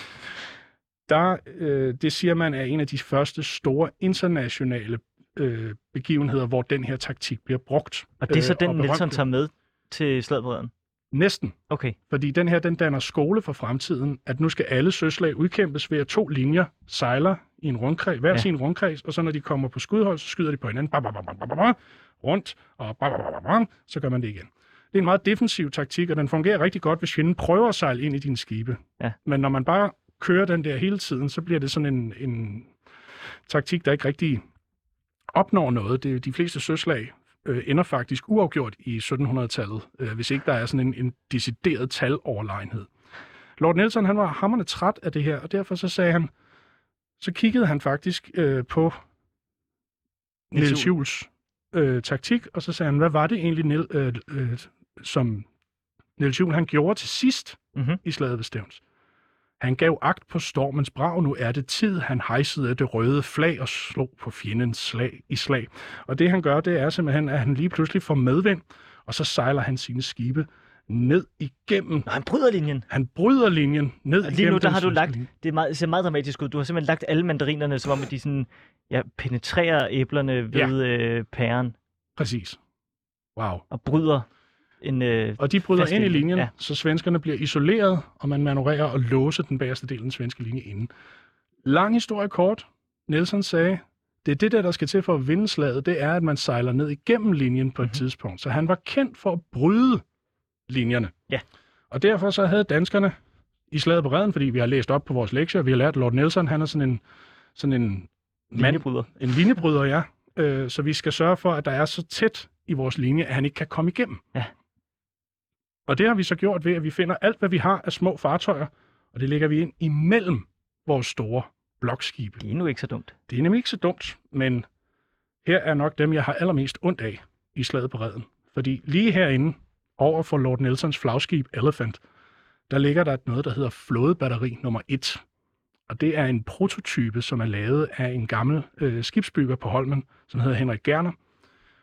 Der, øh, det siger man er en af de første store internationale øh, begivenheder, hvor den her taktik bliver brugt.
Og det er så
Øh,
den,
berømt.
tager med til sladbredden.
Næsten.
Okay.
Fordi den her, den danner skole for fremtiden, at nu skal alle søslag udkæmpes ved, at to linjer sejler i en rundkreds, hver
Ja.
ja. sin rundkreds, og så når de kommer på skudhold, så skyder de på hinanden, bam, bam, bam, bam, bam, bam, rundt, og så gør man det igen. Det er en meget defensiv taktik, og den fungerer rigtig godt, hvis fjenden prøver at sejle ind i dine skibe.
Ja.
Men når man bare kører den der hele tiden, så bliver det sådan en, en taktik, der ikke rigtig opnår noget. Det, de fleste søslag øh, ender faktisk uafgjort i 1700-tallet, øh, hvis ikke der er sådan en, en decideret taloverlegenhed. Lord Nelson han var hammerne træt af det her, og derfor så sagde han, så kiggede han faktisk øh, på
Niels
Juhls øh, taktik, og så sagde han, hvad var det egentlig, Niel, øh, øh, som Niels Juhl han gjorde til sidst
Mhm.
i slaget ved Stævns? Han gav agt på stormens brag, nu er det tid, han hejsede det røde flag og slog på fjendens slag i slag. Og det han gør, det er simpelthen, at han lige pludselig får medvind, og så sejler han sine skibe ned igennem.
Nå, han bryder linjen.
Han bryder linjen ned
Og lige nu, der har du lagt, det er meget, ser meget dramatisk ud. Du har simpelthen lagt alle mandarinerne, som om at de sådan, ja, penetrerer æblerne ved øh, pæren
Præcis. Wow.
og bryder en... Øh,
Og de bryder ind i
linje,
linjen,
ja.
ja. så svenskerne bliver isoleret, og man manøvrerer og låser den bagerste del af den svenske linje inden. Lang historie kort. Nelson sagde, det er det der, der skal til for at vinde slaget, det er, at man sejler ned igennem linjen på et
Mhm.
tidspunkt. Så han var kendt for at bryde linjerne.
Ja.
Og derfor så havde danskerne i slaget på redden, fordi vi har læst op på vores lektier, vi har lært, at Lord Nelson, han er sådan en, sådan en
linjebryder.
en linjebryder, ja. Øh, så vi skal sørge for, at der er så tæt i vores linje, at han ikke kan komme igennem.
Ja.
Og det har vi så gjort ved, at vi finder alt, hvad vi har af små fartøjer, og det lægger vi ind imellem vores store blokskibe.
Det er nu ikke så dumt.
Det er nemlig ikke så dumt, men her er nok dem, jeg har allermest ondt af i slaget på redden. Fordi lige herinde, over for Lord Nelsons flagskib Elephant, der ligger der noget, der hedder flådebatteri nummer 1. Og det er en prototype, som er lavet af en gammel øh, skibsbygger på Holmen, som hedder Henrik Gerner.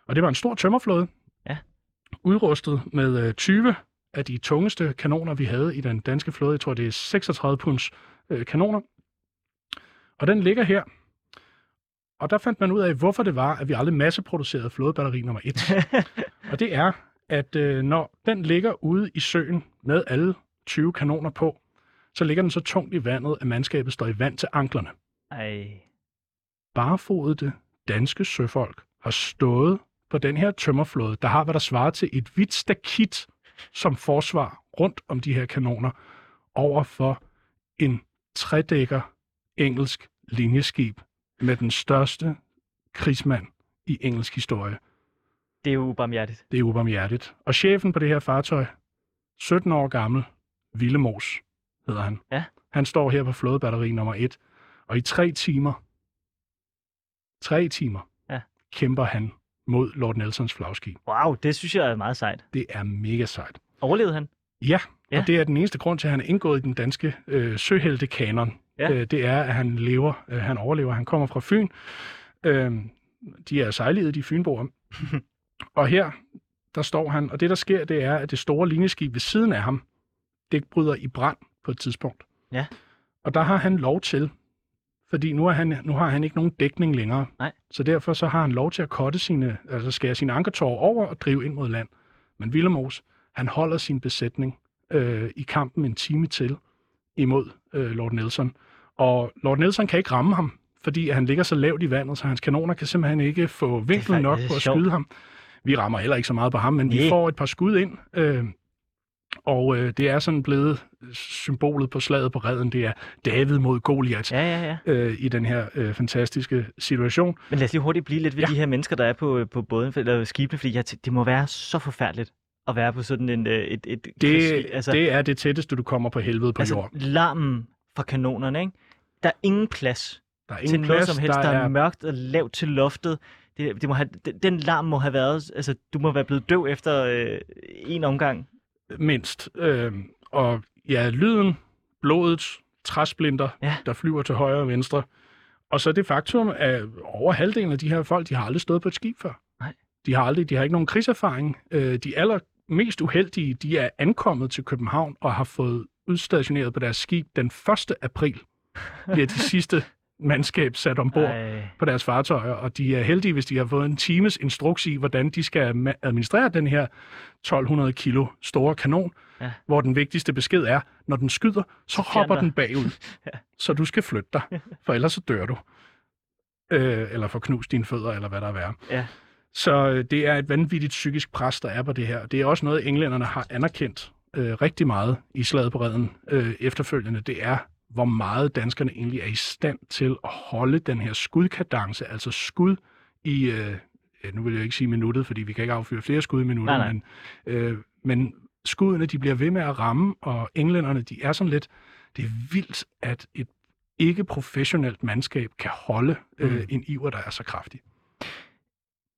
Og det var en stor tømmerflåde,
Ja.
udrustet med øh, 20 af de tungeste kanoner, vi havde i den danske flåde. Jeg tror, det er 36 punds øh, kanoner. Og den ligger her. Og der fandt man ud af, hvorfor det var, at vi aldrig masseproducerede flådebatteri nummer 1. (laughs) og det er, at øh, når den ligger ude i søen med alle 20 kanoner på, så ligger den så tungt i vandet, at mandskabet står i vand til anklerne.
Ej.
Barefodede danske søfolk har stået på den her tømmerflåde, der har, hvad der svarer til et hvidt stakit som forsvar rundt om de her kanoner, over for en tredækker engelsk linjeskib med den største krigsmand i engelsk historie.
Det er ubarmhjertigt.
Det er ubarmhjertigt. Og chefen på det her fartøj, 17 år gammel, Villemos hedder han.
Ja.
Han står her på flådebatteri nummer 1, og i tre timer, tre timer,
Ja.
kæmper han mod Lord Nelsons flagskib.
Wow, det synes jeg er meget sejt.
Det er mega sejt.
Overlevede han?
Ja, ja,
Ja.
og det er den eneste grund til, at han er indgået i den danske øh, søheltekanon.
Ja.
Øh, det er, at han lever, øh, han overlever. Han kommer fra Fyn. Øh, de er sejlede, de fynboer. (laughs) og her, der står han, og det der sker, det er, at det store linjeskib ved siden af ham, det bryder i brand på et tidspunkt.
Ja.
Og der har han lov til, fordi nu, er han, nu har han ikke nogen dækning længere.
Nej.
Så derfor så har han lov til at kotte sine, altså skære sine ankertår over og drive ind mod land. Men Villemos, han holder sin besætning øh, i kampen en time til imod øh, Lord Nelson. Og Lord Nelson kan ikke ramme ham, fordi han ligger så lavt i vandet, så hans kanoner kan simpelthen ikke få
faktisk-
nok på at
sjovt.
skyde ham. Vi rammer heller ikke så meget på ham, men vi
Næh.
får et par skud ind. Øh, og øh, det er sådan blevet symbolet på slaget på redden. Det er David mod Goliat
Ja, ja, ja.
øh, i den her øh, fantastiske situation.
Men lad os lige hurtigt blive lidt ved
Ja.
de her mennesker, der er på, på båden, eller skibene, fordi jeg, det må være så forfærdeligt at være på sådan en, øh, et, et
Det, altså, det er det tætteste, du kommer på helvede på
altså
jord.
larmen fra kanonerne, ikke? Der er ingen plads
Der er
til
ingen
noget
plads,
som helst.
der,
Der,
er
er mørkt og lavt til loftet. Det, det må have, den, den larm må have været... Altså, du må være blevet døv efter øh, en omgang.
mindst. Øh, og ja, lyden, blodet, træsplinter,
Ja.
der flyver til højre og venstre. Og så det faktum, at over halvdelen af de her folk, de har aldrig stået på et skib før.
Nej.
De har aldrig, de har ikke nogen krigserfaring. Øh, de allermest uheldige, de er ankommet til København og har fået udstationeret på deres skib den 1. april. Bliver de sidste mandskab sat ombord
Ej.
på deres fartøjer, og de er heldige, hvis de har fået en times instruks i, hvordan de skal administrere den her 1200 kilo store kanon,
Ja.
hvor den vigtigste besked er, når den skyder, så hopper den bagud, (laughs)
Ja.
så du skal flytte dig, for ellers så dør du. Øh, eller får knust dine fødder, eller hvad der er værre.
Ja.
Så øh, det er et vanvittigt psykisk pres, der er på det her. Det er også noget, englænderne har anerkendt øh, rigtig meget i slaget på redden øh, efterfølgende. Det er, hvor meget danskerne egentlig er i stand til at holde den her skudkadence, altså skud i, øh, nu vil jeg ikke sige minuttet, fordi vi kan ikke affyre flere skud i minuttet,
Nej, nej.
men, øh, men skuddene, de bliver ved med at ramme, og englænderne, de er sådan lidt, det er vildt, at et ikke professionelt mandskab kan holde øh,
Mm.
en iver, der er så kraftig.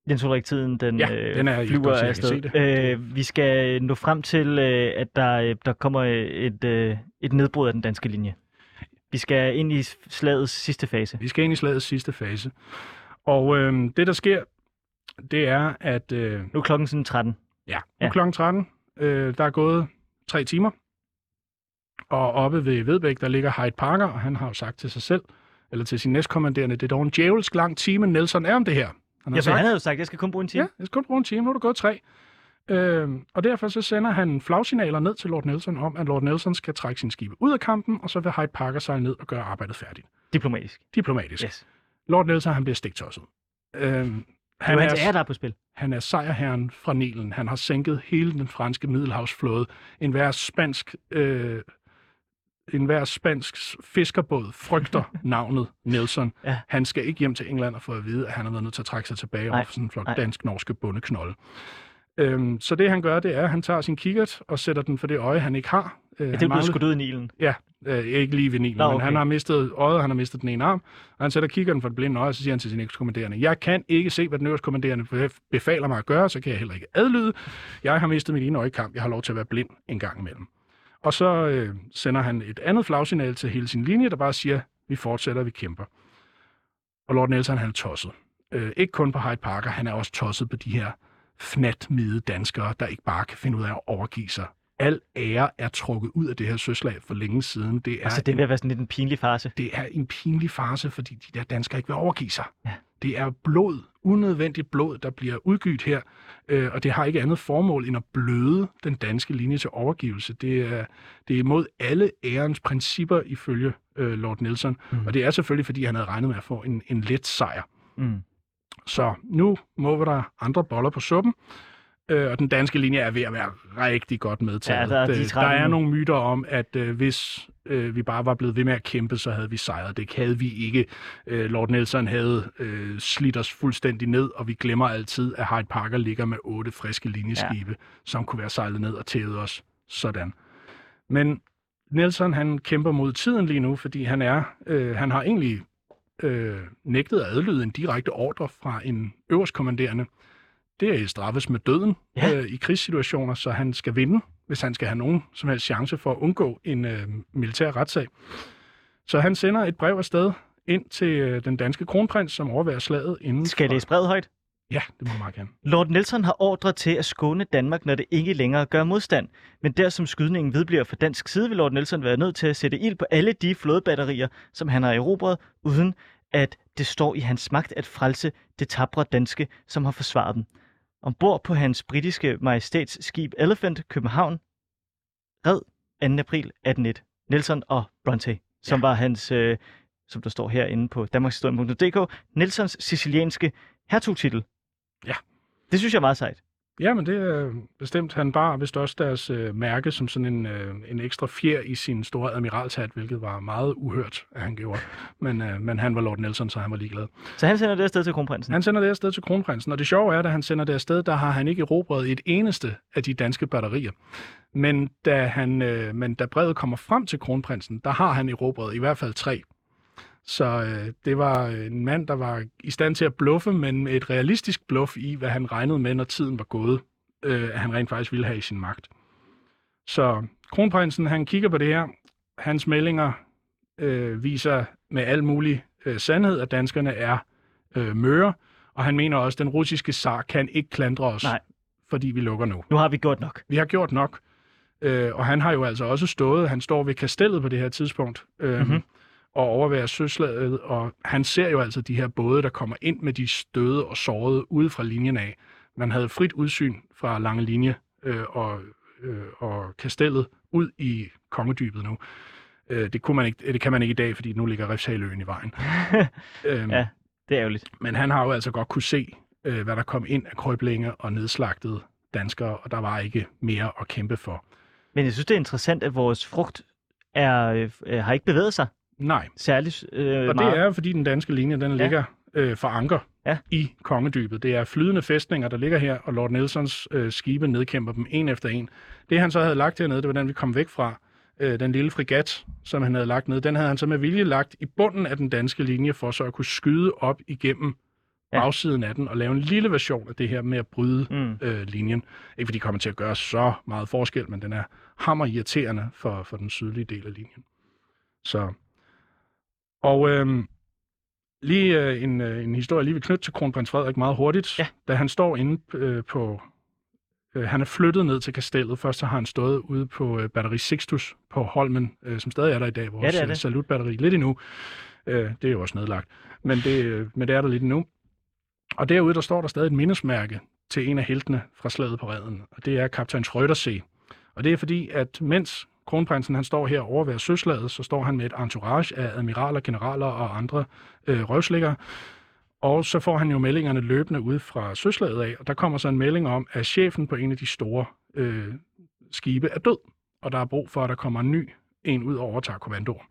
Jens Ulrik, tiden den,
Ja,
øh,
den er
flyver
jeg
afsted. Øh, vi skal nå frem til, øh, at der, øh, der kommer et, øh, et nedbrud af den danske linje. Vi skal ind i slagets sidste fase.
Vi skal ind i slagets sidste fase. Og øh, det, der sker, det er, at øh,
Nu er klokken sådan 13.
ja, nu
Ja.
ja. klokken 13, øh, der er gået tre timer, og oppe ved Vedbæk, der ligger Hyde Parker, og han har jo sagt til sig selv, eller til sin næstkommanderende, det er dog en djævelsk lang time, Nelson er om det her. Han
Ja, for han havde jo sagt, jeg skal kun bruge en time.
Ja, jeg skal kun bruge en time, nu er der gået tre. Øh, og derfor så sender han flagsignaler ned til Lord Nelson om, at Lord Nelson skal trække sin skibe ud af kampen, og så vil Hyde Parker sejle ned og gøre arbejdet færdigt.
Diplomatisk.
Diplomatisk.
Yes.
Lord Nelson, han bliver stiktosset. Øh,
Det er hans ære, der er på spil.
Han er sejrherren fra Nilen. Han har sænket hele den franske middelhavsflåde. En hver spansk, øh, en hver spansk fiskerbåd frygter (laughs) navnet Nelson.
Ja.
Han skal ikke hjem til England og få at vide, at han har været nødt til at trække sig tilbage over sådan en flok dansk-norske bundeknolde. Øhm, så det han gør, det er, at han tager sin kikkert og sætter den for det øje, han ikke har. Øh,
Ja, det er blevet skudt ud i Nilen.
Ja, øh, ikke lige ved Nilen,
Nå,
okay. men han har mistet øjet, han har mistet den ene arm, og han sætter kigger den for det blinde øje, og så siger han til sin ekskommanderende, jeg kan ikke se, hvad den øverste kommanderende bef- befaler mig at gøre, så kan jeg heller ikke adlyde. Jeg har mistet mit ene øje i kamp, jeg har lov til at være blind en gang imellem. Og så øh, sender han et andet flagsignal til hele sin linje, der bare siger, Vi fortsætter, vi kæmper. Og Lord Nelson, han er tosset. Øh, ikke kun på Hyde Parker, han er også tosset på de her fnatmide danskere, der ikke bare kan finde ud af at overgive sig. Al ære er trukket ud af det her søslag for længe siden. Det er,
Altså, det ved at være sådan lidt en pinlig fase.
det er en pinlig fase, fordi de der danskere ikke vil overgive sig.
Ja.
Det er blod, unødvendigt blod, der bliver udgydt her, øh, og det har ikke andet formål end at bløde den danske linje til overgivelse. Det er, det er imod alle ærens principper ifølge øh, Lord Nelson,
mm.
og det er selvfølgelig, fordi han havde regnet med at få en, en let sejr.
Mm.
Så nu må der andre boller på suppen, øh, og den danske linje er ved at være rigtig godt medtaget.
Ja, der er de
Øh, der er nogle myter om, at øh, hvis øh, vi bare var blevet ved med at kæmpe, så havde vi sejret. Det havde vi ikke. Øh, Lord Nelson havde øh, slidt os fuldstændig ned, og vi glemmer altid, at Hyde Parker ligger med otte friske linjeskibe, ja. som kunne være sejlet ned og tævet os sådan. Men Nelson, han kæmper mod tiden lige nu, fordi han er, øh, han har egentlig øh, nægtet at adlyde en direkte ordre fra en øverstkommanderende. Det er straffes med døden
Ja.
øh, i krigssituationer, så han skal vinde, hvis han skal have nogen som helst chance for at undgå en øh, militær retssag. Så han sender et brev afsted ind til øh, den danske kronprins, som overværer slaget inden
Skal jeg læse brevet højt?
Ja, det må jeg meget gerne.
Lord Nelson har ordre til at skåne Danmark, når det ikke længere gør modstand. Men der som skydningen vedbliver fra dansk side, vil Lord Nelson være nødt til at sætte ild på alle de flådebatterier, som han har erobret, uden at det står i hans magt at frelse det tabre danske, som har forsvaret dem. Ombord på hans britiske majestæts skib Elephant København red 2. april 1801 Nelson og Bronte, som var hans, øh, som der står herinde på danmarkshistorien.dk, Nelsons sicilianske hertugtitel.
Ja.
Det synes jeg er meget sejt.
Ja, men det er bestemt. Han bar vist også deres øh, mærke som sådan en, øh, en ekstra fjer i sin store admiralshat, hvilket var meget uhørt, at han gjorde. Men, øh, men han var Lord Nelson, så han var ligeglad.
Så han sender det afsted til kronprinsen.
Han sender det afsted til kronprinsen, og det sjove er, at han sender det afsted, der har han ikke erobret et eneste af de danske batterier. Men da, han, øh, men da brevet kommer frem til kronprinsen, der har han erobret i hvert fald tre. Så øh, det var en mand, der var i stand til at bluffe, men med et realistisk bluff i, hvad han regnede med, når tiden var gået, øh, at han rent faktisk ville have i sin magt. Så kronprinsen, han kigger på det her. Hans meldinger øh, viser med al mulig øh, sandhed, at danskerne er øh, møre, og han mener også, at den russiske zar kan ikke klandre os,
Nej.
fordi vi lukker nu.
Nu har vi gjort nok.
Vi har gjort nok. Øh, og han har jo altså også stået, han står ved kastellet på det her tidspunkt, øh,
Mhm.
mm-hmm. Og overværer søslaget, og han ser jo altså de her både, der kommer ind med de støde og sårede ude fra linjen af. Man havde frit udsyn fra lange linje øh, og, øh, og kastellet ud i kongedybet nu. Øh, det, kunne man ikke, det kan man ikke i dag, fordi nu ligger Refshaløen i vejen. (laughs) øhm,
Ja. Det er ærgerligt.
men han har jo altså godt kunne se, øh, hvad der kom ind af krøblinge og nedslagtede danskere, og der var ikke mere at kæmpe for.
Men jeg synes, det er interessant, at vores frugt er, øh, har ikke bevæget sig
Nej,
særligt øh,
og
meget.
det er fordi den danske linje, den ligger øh, for anker
Ja.
i kongedybet. Det er flydende fæstninger, der ligger her, og Lord Nelsons øh, skibe nedkæmper dem en efter en. Det han så havde lagt hernede, det var den, vi kom væk fra. Øh, den lille frigat, som han havde lagt ned, den havde han så med vilje lagt i bunden af den danske linje, for så at kunne skyde op igennem
Ja.
ja. bagsiden af den, og lave en lille version af det her med at bryde
Mm.
øh, linjen. Ikke fordi det kommer til at gøre så meget forskel, men den er hammer irriterende for, for den sydlige del af linjen. Så. Og øhm, lige øh, en, øh, en historie lige vil knytte til kronprins Frederik meget hurtigt.
Ja.
Da han står inde øh, på... Øh, han er flyttet ned til kastellet. Først så har han stået ude på øh, batteri Sixtus på Holmen, øh, som stadig er der i dag, vores
Ja, det er
øh,
det.
salutbatteri. Lidt endnu. Øh, det er jo også nedlagt. Men det, øh, men det er der lidt endnu. Og derude, der står der stadig et mindesmærke til en af heltene fra slaget på redden, og det er kaptajn Schrødersee. Og det er fordi, at mens kronprinsen han står her over ved søslaget, så står han med et entourage af admiraler, generaler og andre øh, røvslikker. Og så får han jo meldingerne løbende ud fra søslaget af, og der kommer så en melding om, at chefen på en af de store øh, skibe er død, og der er brug for, at der kommer en ny en ud og overtager kommandoen.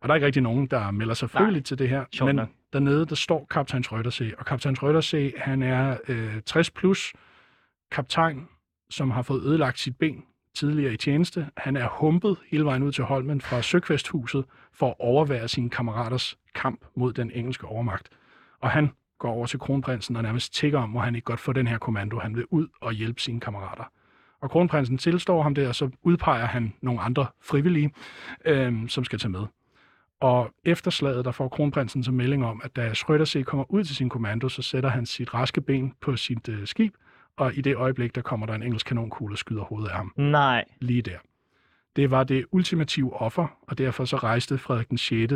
Og der er ikke rigtig nogen, der melder sig frivilligt til det her.
Sjovt
men
nok.
dernede, der står kaptajn Schrødersee, og kaptajn Schrødersee, han er øh, 60 plus kaptajn, som har fået ødelagt sit ben tidligere i tjeneste. Han er humpet hele vejen ud til Holmen fra Søkvesthuset for at overvære sine kammeraters kamp mod den engelske overmagt. Og han går over til kronprinsen og nærmest tigger om, hvor han ikke godt får den her kommando. Han vil ud og hjælpe sine kammerater. Og kronprinsen tilstår ham det, og så udpeger han nogle andre frivillige, øh, som skal tage med. Og efter slaget, der får kronprinsen så melding om, at da Schrødersee kommer ud til sin kommando, så sætter han sit raske ben på sit øh, skib, og i det øjeblik, der kommer der en engelsk kanonkugle og skyder hovedet af ham.
Nej.
Lige der. Det var det ultimative offer, og derfor så rejste Frederik den 6.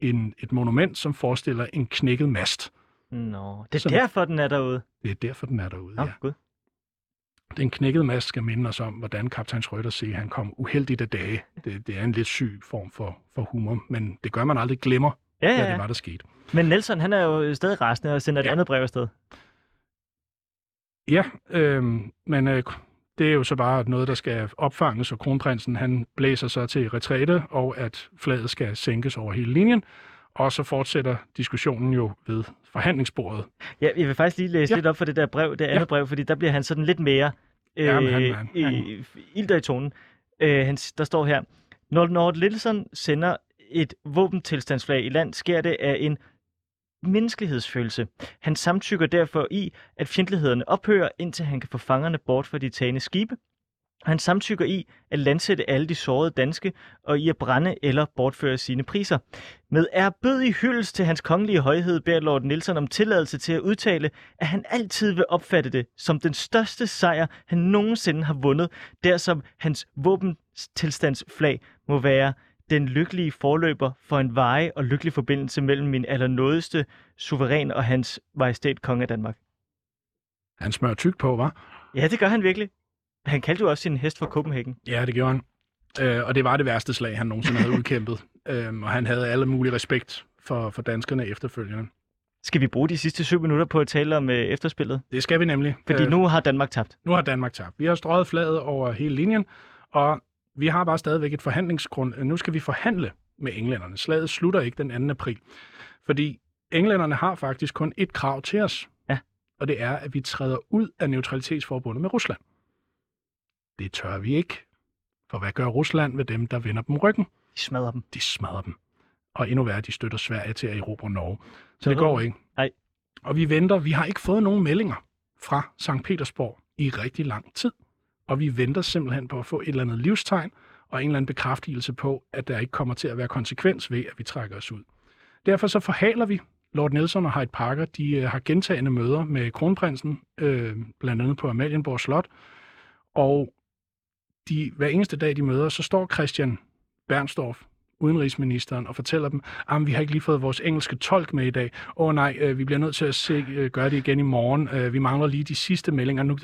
En, et monument, som forestiller en knækket mast.
Nå, det er
Som-
derfor, den er derude.
Det er derfor, den er derude,
Nå,
ja.
gud.
Den knækkede mast skal minde os om, hvordan kaptajn Schrødersee han kom uheldigt af dage. Det, det er en lidt syg form for, for humor, men det gør, man aldrig glemmer,
Ja,
hvad
ja,
det
ja.
var, der skete.
Men Nelson, han er jo stadig rasende og sender et
Ja.
andet brev afsted.
Ja, øhm, men øh, det er jo så bare noget, der skal opfanges, og kronprinsen han blæser så til retræte, og at flaget skal sænkes over hele linjen. Og så fortsætter diskussionen jo ved forhandlingsbordet.
Ja, jeg vil faktisk lige læse
Ja.
lidt op for det der brev, det andet
Ja.
brev, fordi der bliver han sådan lidt mere øh,
Jamen, han- han-
i, tonen. Øh, han, der står her, når Lord Littleson sender et våbentilstandsflag i land, sker det af en menneskelighedsfølelse. Han samtykker derfor i, at fjendtlighederne ophører, indtil han kan få fangerne bort fra de tagende skibe. Han samtykker i at landsætte alle de sårede danske og i at brænde eller bortføre sine priser. Med ærbødig hyldest til hans kongelige højhed beder Lord Nielsen om tilladelse til at udtale, at han altid vil opfatte det som den største sejr, han nogensinde har vundet, der som hans våbentilstandsflag må være den lykkelige forløber for en veje og lykkelig forbindelse mellem min allernådigste suveræn og hans majestæt konge af Danmark.
Han smører tyk på, var?
Ja, det gør han virkelig. Han kaldte jo også sin hest for Copenhagen.
Ja, det gjorde han. Øh, og det var det værste slag, han nogensinde havde udkæmpet. (laughs) Øhm, og han havde alle mulige respekt for, for danskerne efterfølgende.
Skal vi bruge de sidste syv minutter på at tale om øh, efterspillet?
Det skal vi nemlig.
Fordi
Øh,
nu har Danmark tabt.
Nu har Danmark tabt. Vi har strøget flaget over hele linjen, og vi har bare stadigvæk et forhandlingsgrund. Nu skal vi forhandle med englænderne. Slaget slutter ikke den 2. april, fordi englænderne har faktisk kun et krav til os.
Ja.
Og det er, at vi træder ud af neutralitetsforbundet med Rusland. Det tør vi ikke. For hvad gør Rusland ved dem, der vender dem ryggen?
De smadrer dem.
De smadrer dem. Og endnu værre, de støtter Sverige til at erobre Norge. Så det går ikke.
Nej.
Og vi venter. Vi har ikke fået nogen meldinger fra St. Petersborg i rigtig lang tid. Og vi venter simpelthen på at få et eller andet livstegn og en eller anden bekræftelse på, at der ikke kommer til at være konsekvens ved, at vi trækker os ud. Derfor så forhaler vi. Lord Nelson og Hyde Parker, de øh, har gentagende møder med kronprinsen, øh, blandt andet på Amalienborg Slot. Og de, hver eneste dag, de møder, så står Christian Bernstorff, udenrigsministeren, og fortæller dem, at vi har ikke lige fået vores engelske tolk med i dag. Åh nej, øh, vi bliver nødt til at se, øh, gøre det igen i morgen. Øh, vi mangler lige de sidste meldinger nu.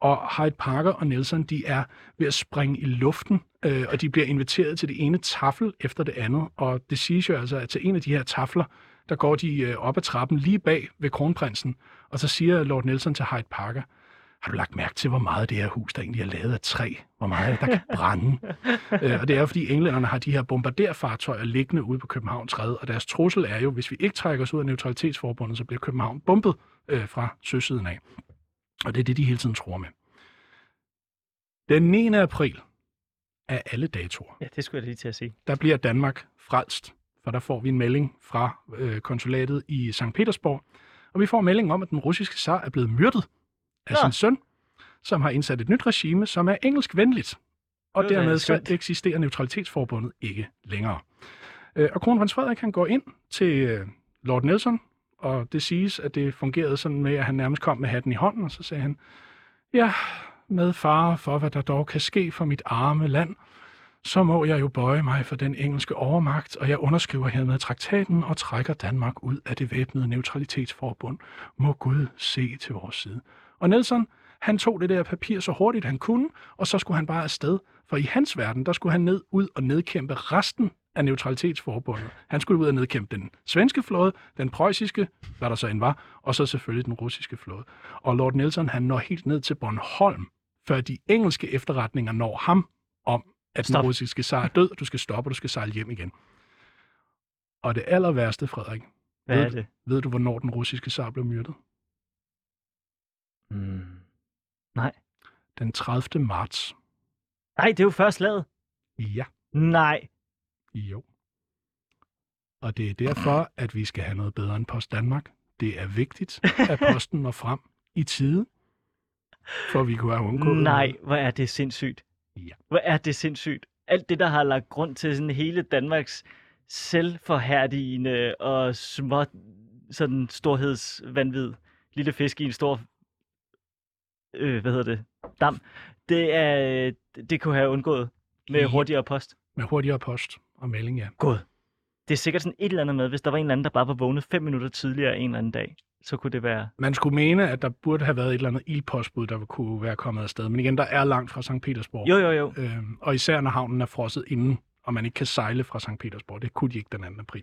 Og Hyde Parker og Nelson, de er ved at springe i luften, øh, og de bliver inviteret til det ene tafel efter det andet. Og det siges jo altså, at til en af de her tafler, der går de øh, op ad trappen lige bag ved kronprinsen, og så siger Lord Nelson til Hyde Parker, har du lagt mærke til, hvor meget det her hus, der egentlig er lavet af træ? Hvor meget der kan brænde? øh, og det er fordi englænderne har de her bombarderfartøjer liggende ude på Københavns Stræde, og deres trussel er jo, hvis vi ikke trækker os ud af neutralitetsforbundet, så bliver København bombet øh, fra søsiden af. Og det er det, de hele tiden tror med. Den 9. april af alle datoer,
Ja, det skulle jeg lige til at sige.
der bliver Danmark frelst, for der får vi en melding fra øh, konsulatet i St. Petersborg, og vi får melding om, at den russiske zar er blevet myrdet af
Nå.
sin søn, som har indsat et nyt regime, som er engelskvenligt. Og
Det
dermed så eksisterer neutralitetsforbundet ikke længere. Øh, og kronprins Frederik han går ind til øh, Lord Nelson, og det siges, at det fungerede sådan med, at han nærmest kom med hatten i hånden, og så sagde han, ja, med fare for, hvad der dog kan ske for mit arme land, så må jeg jo bøje mig for den engelske overmagt, og jeg underskriver hermed traktaten og trækker Danmark ud af det væbnede neutralitetsforbund. Må Gud se til vores side. Og Nelson, han tog det der papir så hurtigt han kunne, og så skulle han bare afsted. For i hans verden, der skulle han ned ud og nedkæmpe resten af neutralitetsforbundet. Han skulle ud og nedkæmpe den svenske flåde, den preussiske, hvad der så end var, og så selvfølgelig den russiske flåde. Og Lord Nelson, han når helt ned til Bornholm, før de engelske efterretninger når ham om, at
Stop.
den russiske zar er død, og du skal stoppe, og du skal sejle hjem igen. Og det aller værste, Frederik,
Hvad
Ved
er
du-
det?
ved du, hvornår den russiske zar blev myrdet?
Mm.
Den 30. marts.
Nej, det er jo først slaget.
Ja,
Nej.
jo. Og det er derfor, at vi skal have noget bedre end Post Danmark. Det er vigtigt, (laughs) at posten når frem i tide, for vi kunne have undgået...
Nej, hvor er det sindssygt.
Ja.
Hvor er det sindssygt. Alt det, der har lagt grund til sådan hele Danmarks selvforhærdigende og små sådan storhedsvandvid lille fisk i en stor øh, hvad hedder det, dam, det, er, det kunne have undgået med hurtigere post.
Med hurtigere post og melding, ja.
God. Det er sikkert sådan et eller andet med, hvis der var en eller anden, der bare var vågnet fem minutter tidligere en eller anden dag, så kunne det være...
Man skulle mene, at der burde have været et eller andet ildpostbud, der kunne være kommet afsted. Men igen, der er langt fra St. Petersborg.
Jo, jo, jo.
Øhm, og især når havnen er frosset inden, og man ikke kan sejle fra St. Petersborg. Det kunne de ikke den 2. april.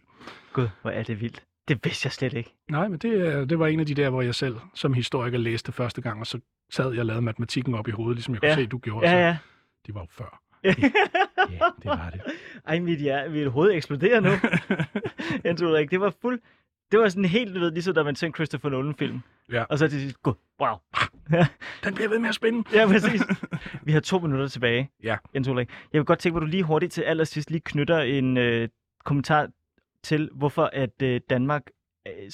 Gud, hvor er det vildt. Det vidste jeg slet ikke.
Nej, men det, det var en af de der, hvor jeg selv som historiker læste første gang, og så sad jeg og lavede matematikken op i hovedet, ligesom jeg kunne
Ja.
se, du gjorde.
Ja,
så
ja.
De var jo før.
ja,
det var det. (laughs)
Ej, mit, ja, mit hoved eksploderer nu. (laughs) Jens Ulrik, det var fuld... Det var sådan helt, du ved, ligesom da man en Christopher Nolan-film.
Ja.
Og så til sidst, gud, wow. (laughs)
Den bliver ved med at spænde.
Ja, præcis. Vi har to minutter tilbage,
Ja.
Jens Ulrik. Jeg vil godt tænke, at du lige hurtigt til allersidst lige knytter en øh, kommentar til, hvorfor at øh, Danmark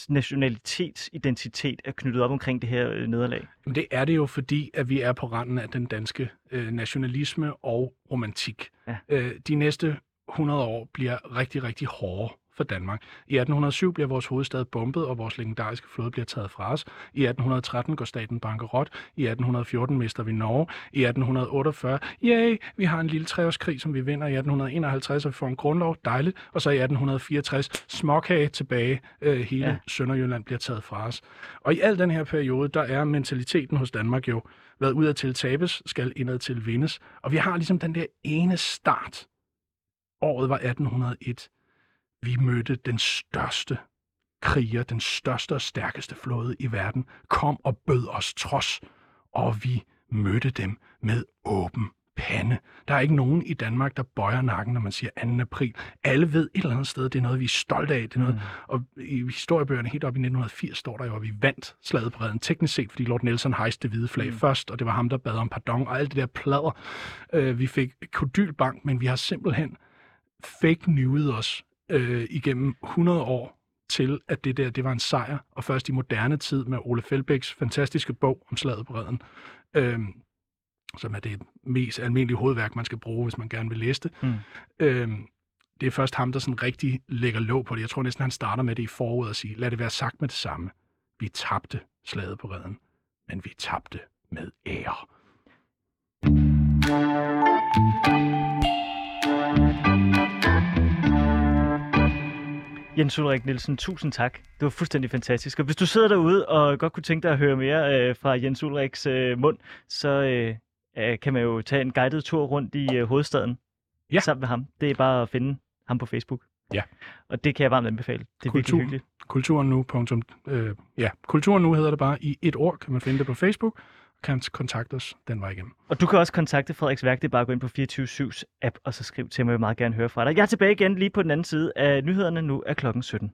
nationalitetsidentitet er knyttet op omkring det her øh, nederlag.
Det er det jo, fordi at vi er på randen af den danske øh, nationalisme og romantik.
Ja.
Øh, de næste 100 år bliver rigtig, rigtig hårde for Danmark. I 1807 bliver vores hovedstad bombet, og vores legendariske flåde bliver taget fra os. I 1813 går staten bankerot. I 1814 mister vi Norge. I 1848, yay, vi har en lille treårskrig, som vi vinder. I 1851, og vi får en grundlov, dejligt. Og så i 1864, småkage tilbage. Øh, hele
Ja.
Sønderjylland bliver taget fra os. Og i al den her periode, der er mentaliteten hos Danmark jo været udad til tabes, skal indad til vindes. Og vi har ligesom den der ene start. Året var 1801. Vi mødte den største kriger, den største og stærkeste flåde i verden, kom og bød os trods, og vi mødte dem med åben pande. Der er ikke nogen i Danmark, der bøjer nakken, når man siger 2. april. Alle ved et eller andet sted, det er noget, vi er stolte af. Det er noget, mm. Og i historiebøgerne helt op i 1980 står der jo, at vi vandt slaget på redden. Teknisk set, fordi Lord Nelson hejste det hvide flag
Mm.
først, og det var ham, der bad om pardon, og alt det der plader. Øh, vi fik kodylbank, men vi har simpelthen fake newet os øh, igennem 100 år til, at det der det var en sejr, og først i moderne tid med Ole Felbæks fantastiske bog om slaget på redden, øh, som er det mest almindelige hovedværk, man skal bruge, hvis man gerne vil læse det.
Mm.
Øh, det er først ham, der sådan rigtig lægger låg på det. Jeg tror næsten, han starter med det i foråret og siger, lad det være sagt med det samme. Vi tabte slaget på redden, men vi tabte med ære.
Jens Ulrik Nielsen, tusind tak. Det var fuldstændig fantastisk. Og hvis du sidder derude og godt kunne tænke dig at høre mere øh, fra Jens Ulriks øh, mund, så øh, øh, kan man jo tage en guided tur rundt i øh, hovedstaden
Ja.
sammen med ham. Det er bare at finde ham på Facebook.
Ja.
Og det kan jeg varmt anbefale. Det er
Kultur.
virkelig hyggeligt.
Kulturen nu. Punktum, øh, ja, Kulturen nu hedder det bare i et ord, kan man finde det på Facebook, kan kontakte os den vej igennem.
Og du kan også kontakte Frederiks Værk. Det er bare at gå ind på 24-7's app, og så skriv til mig. Jeg vil meget gerne høre fra dig. Jeg er tilbage igen lige på den anden side af nyhederne. Nu er klokken 17.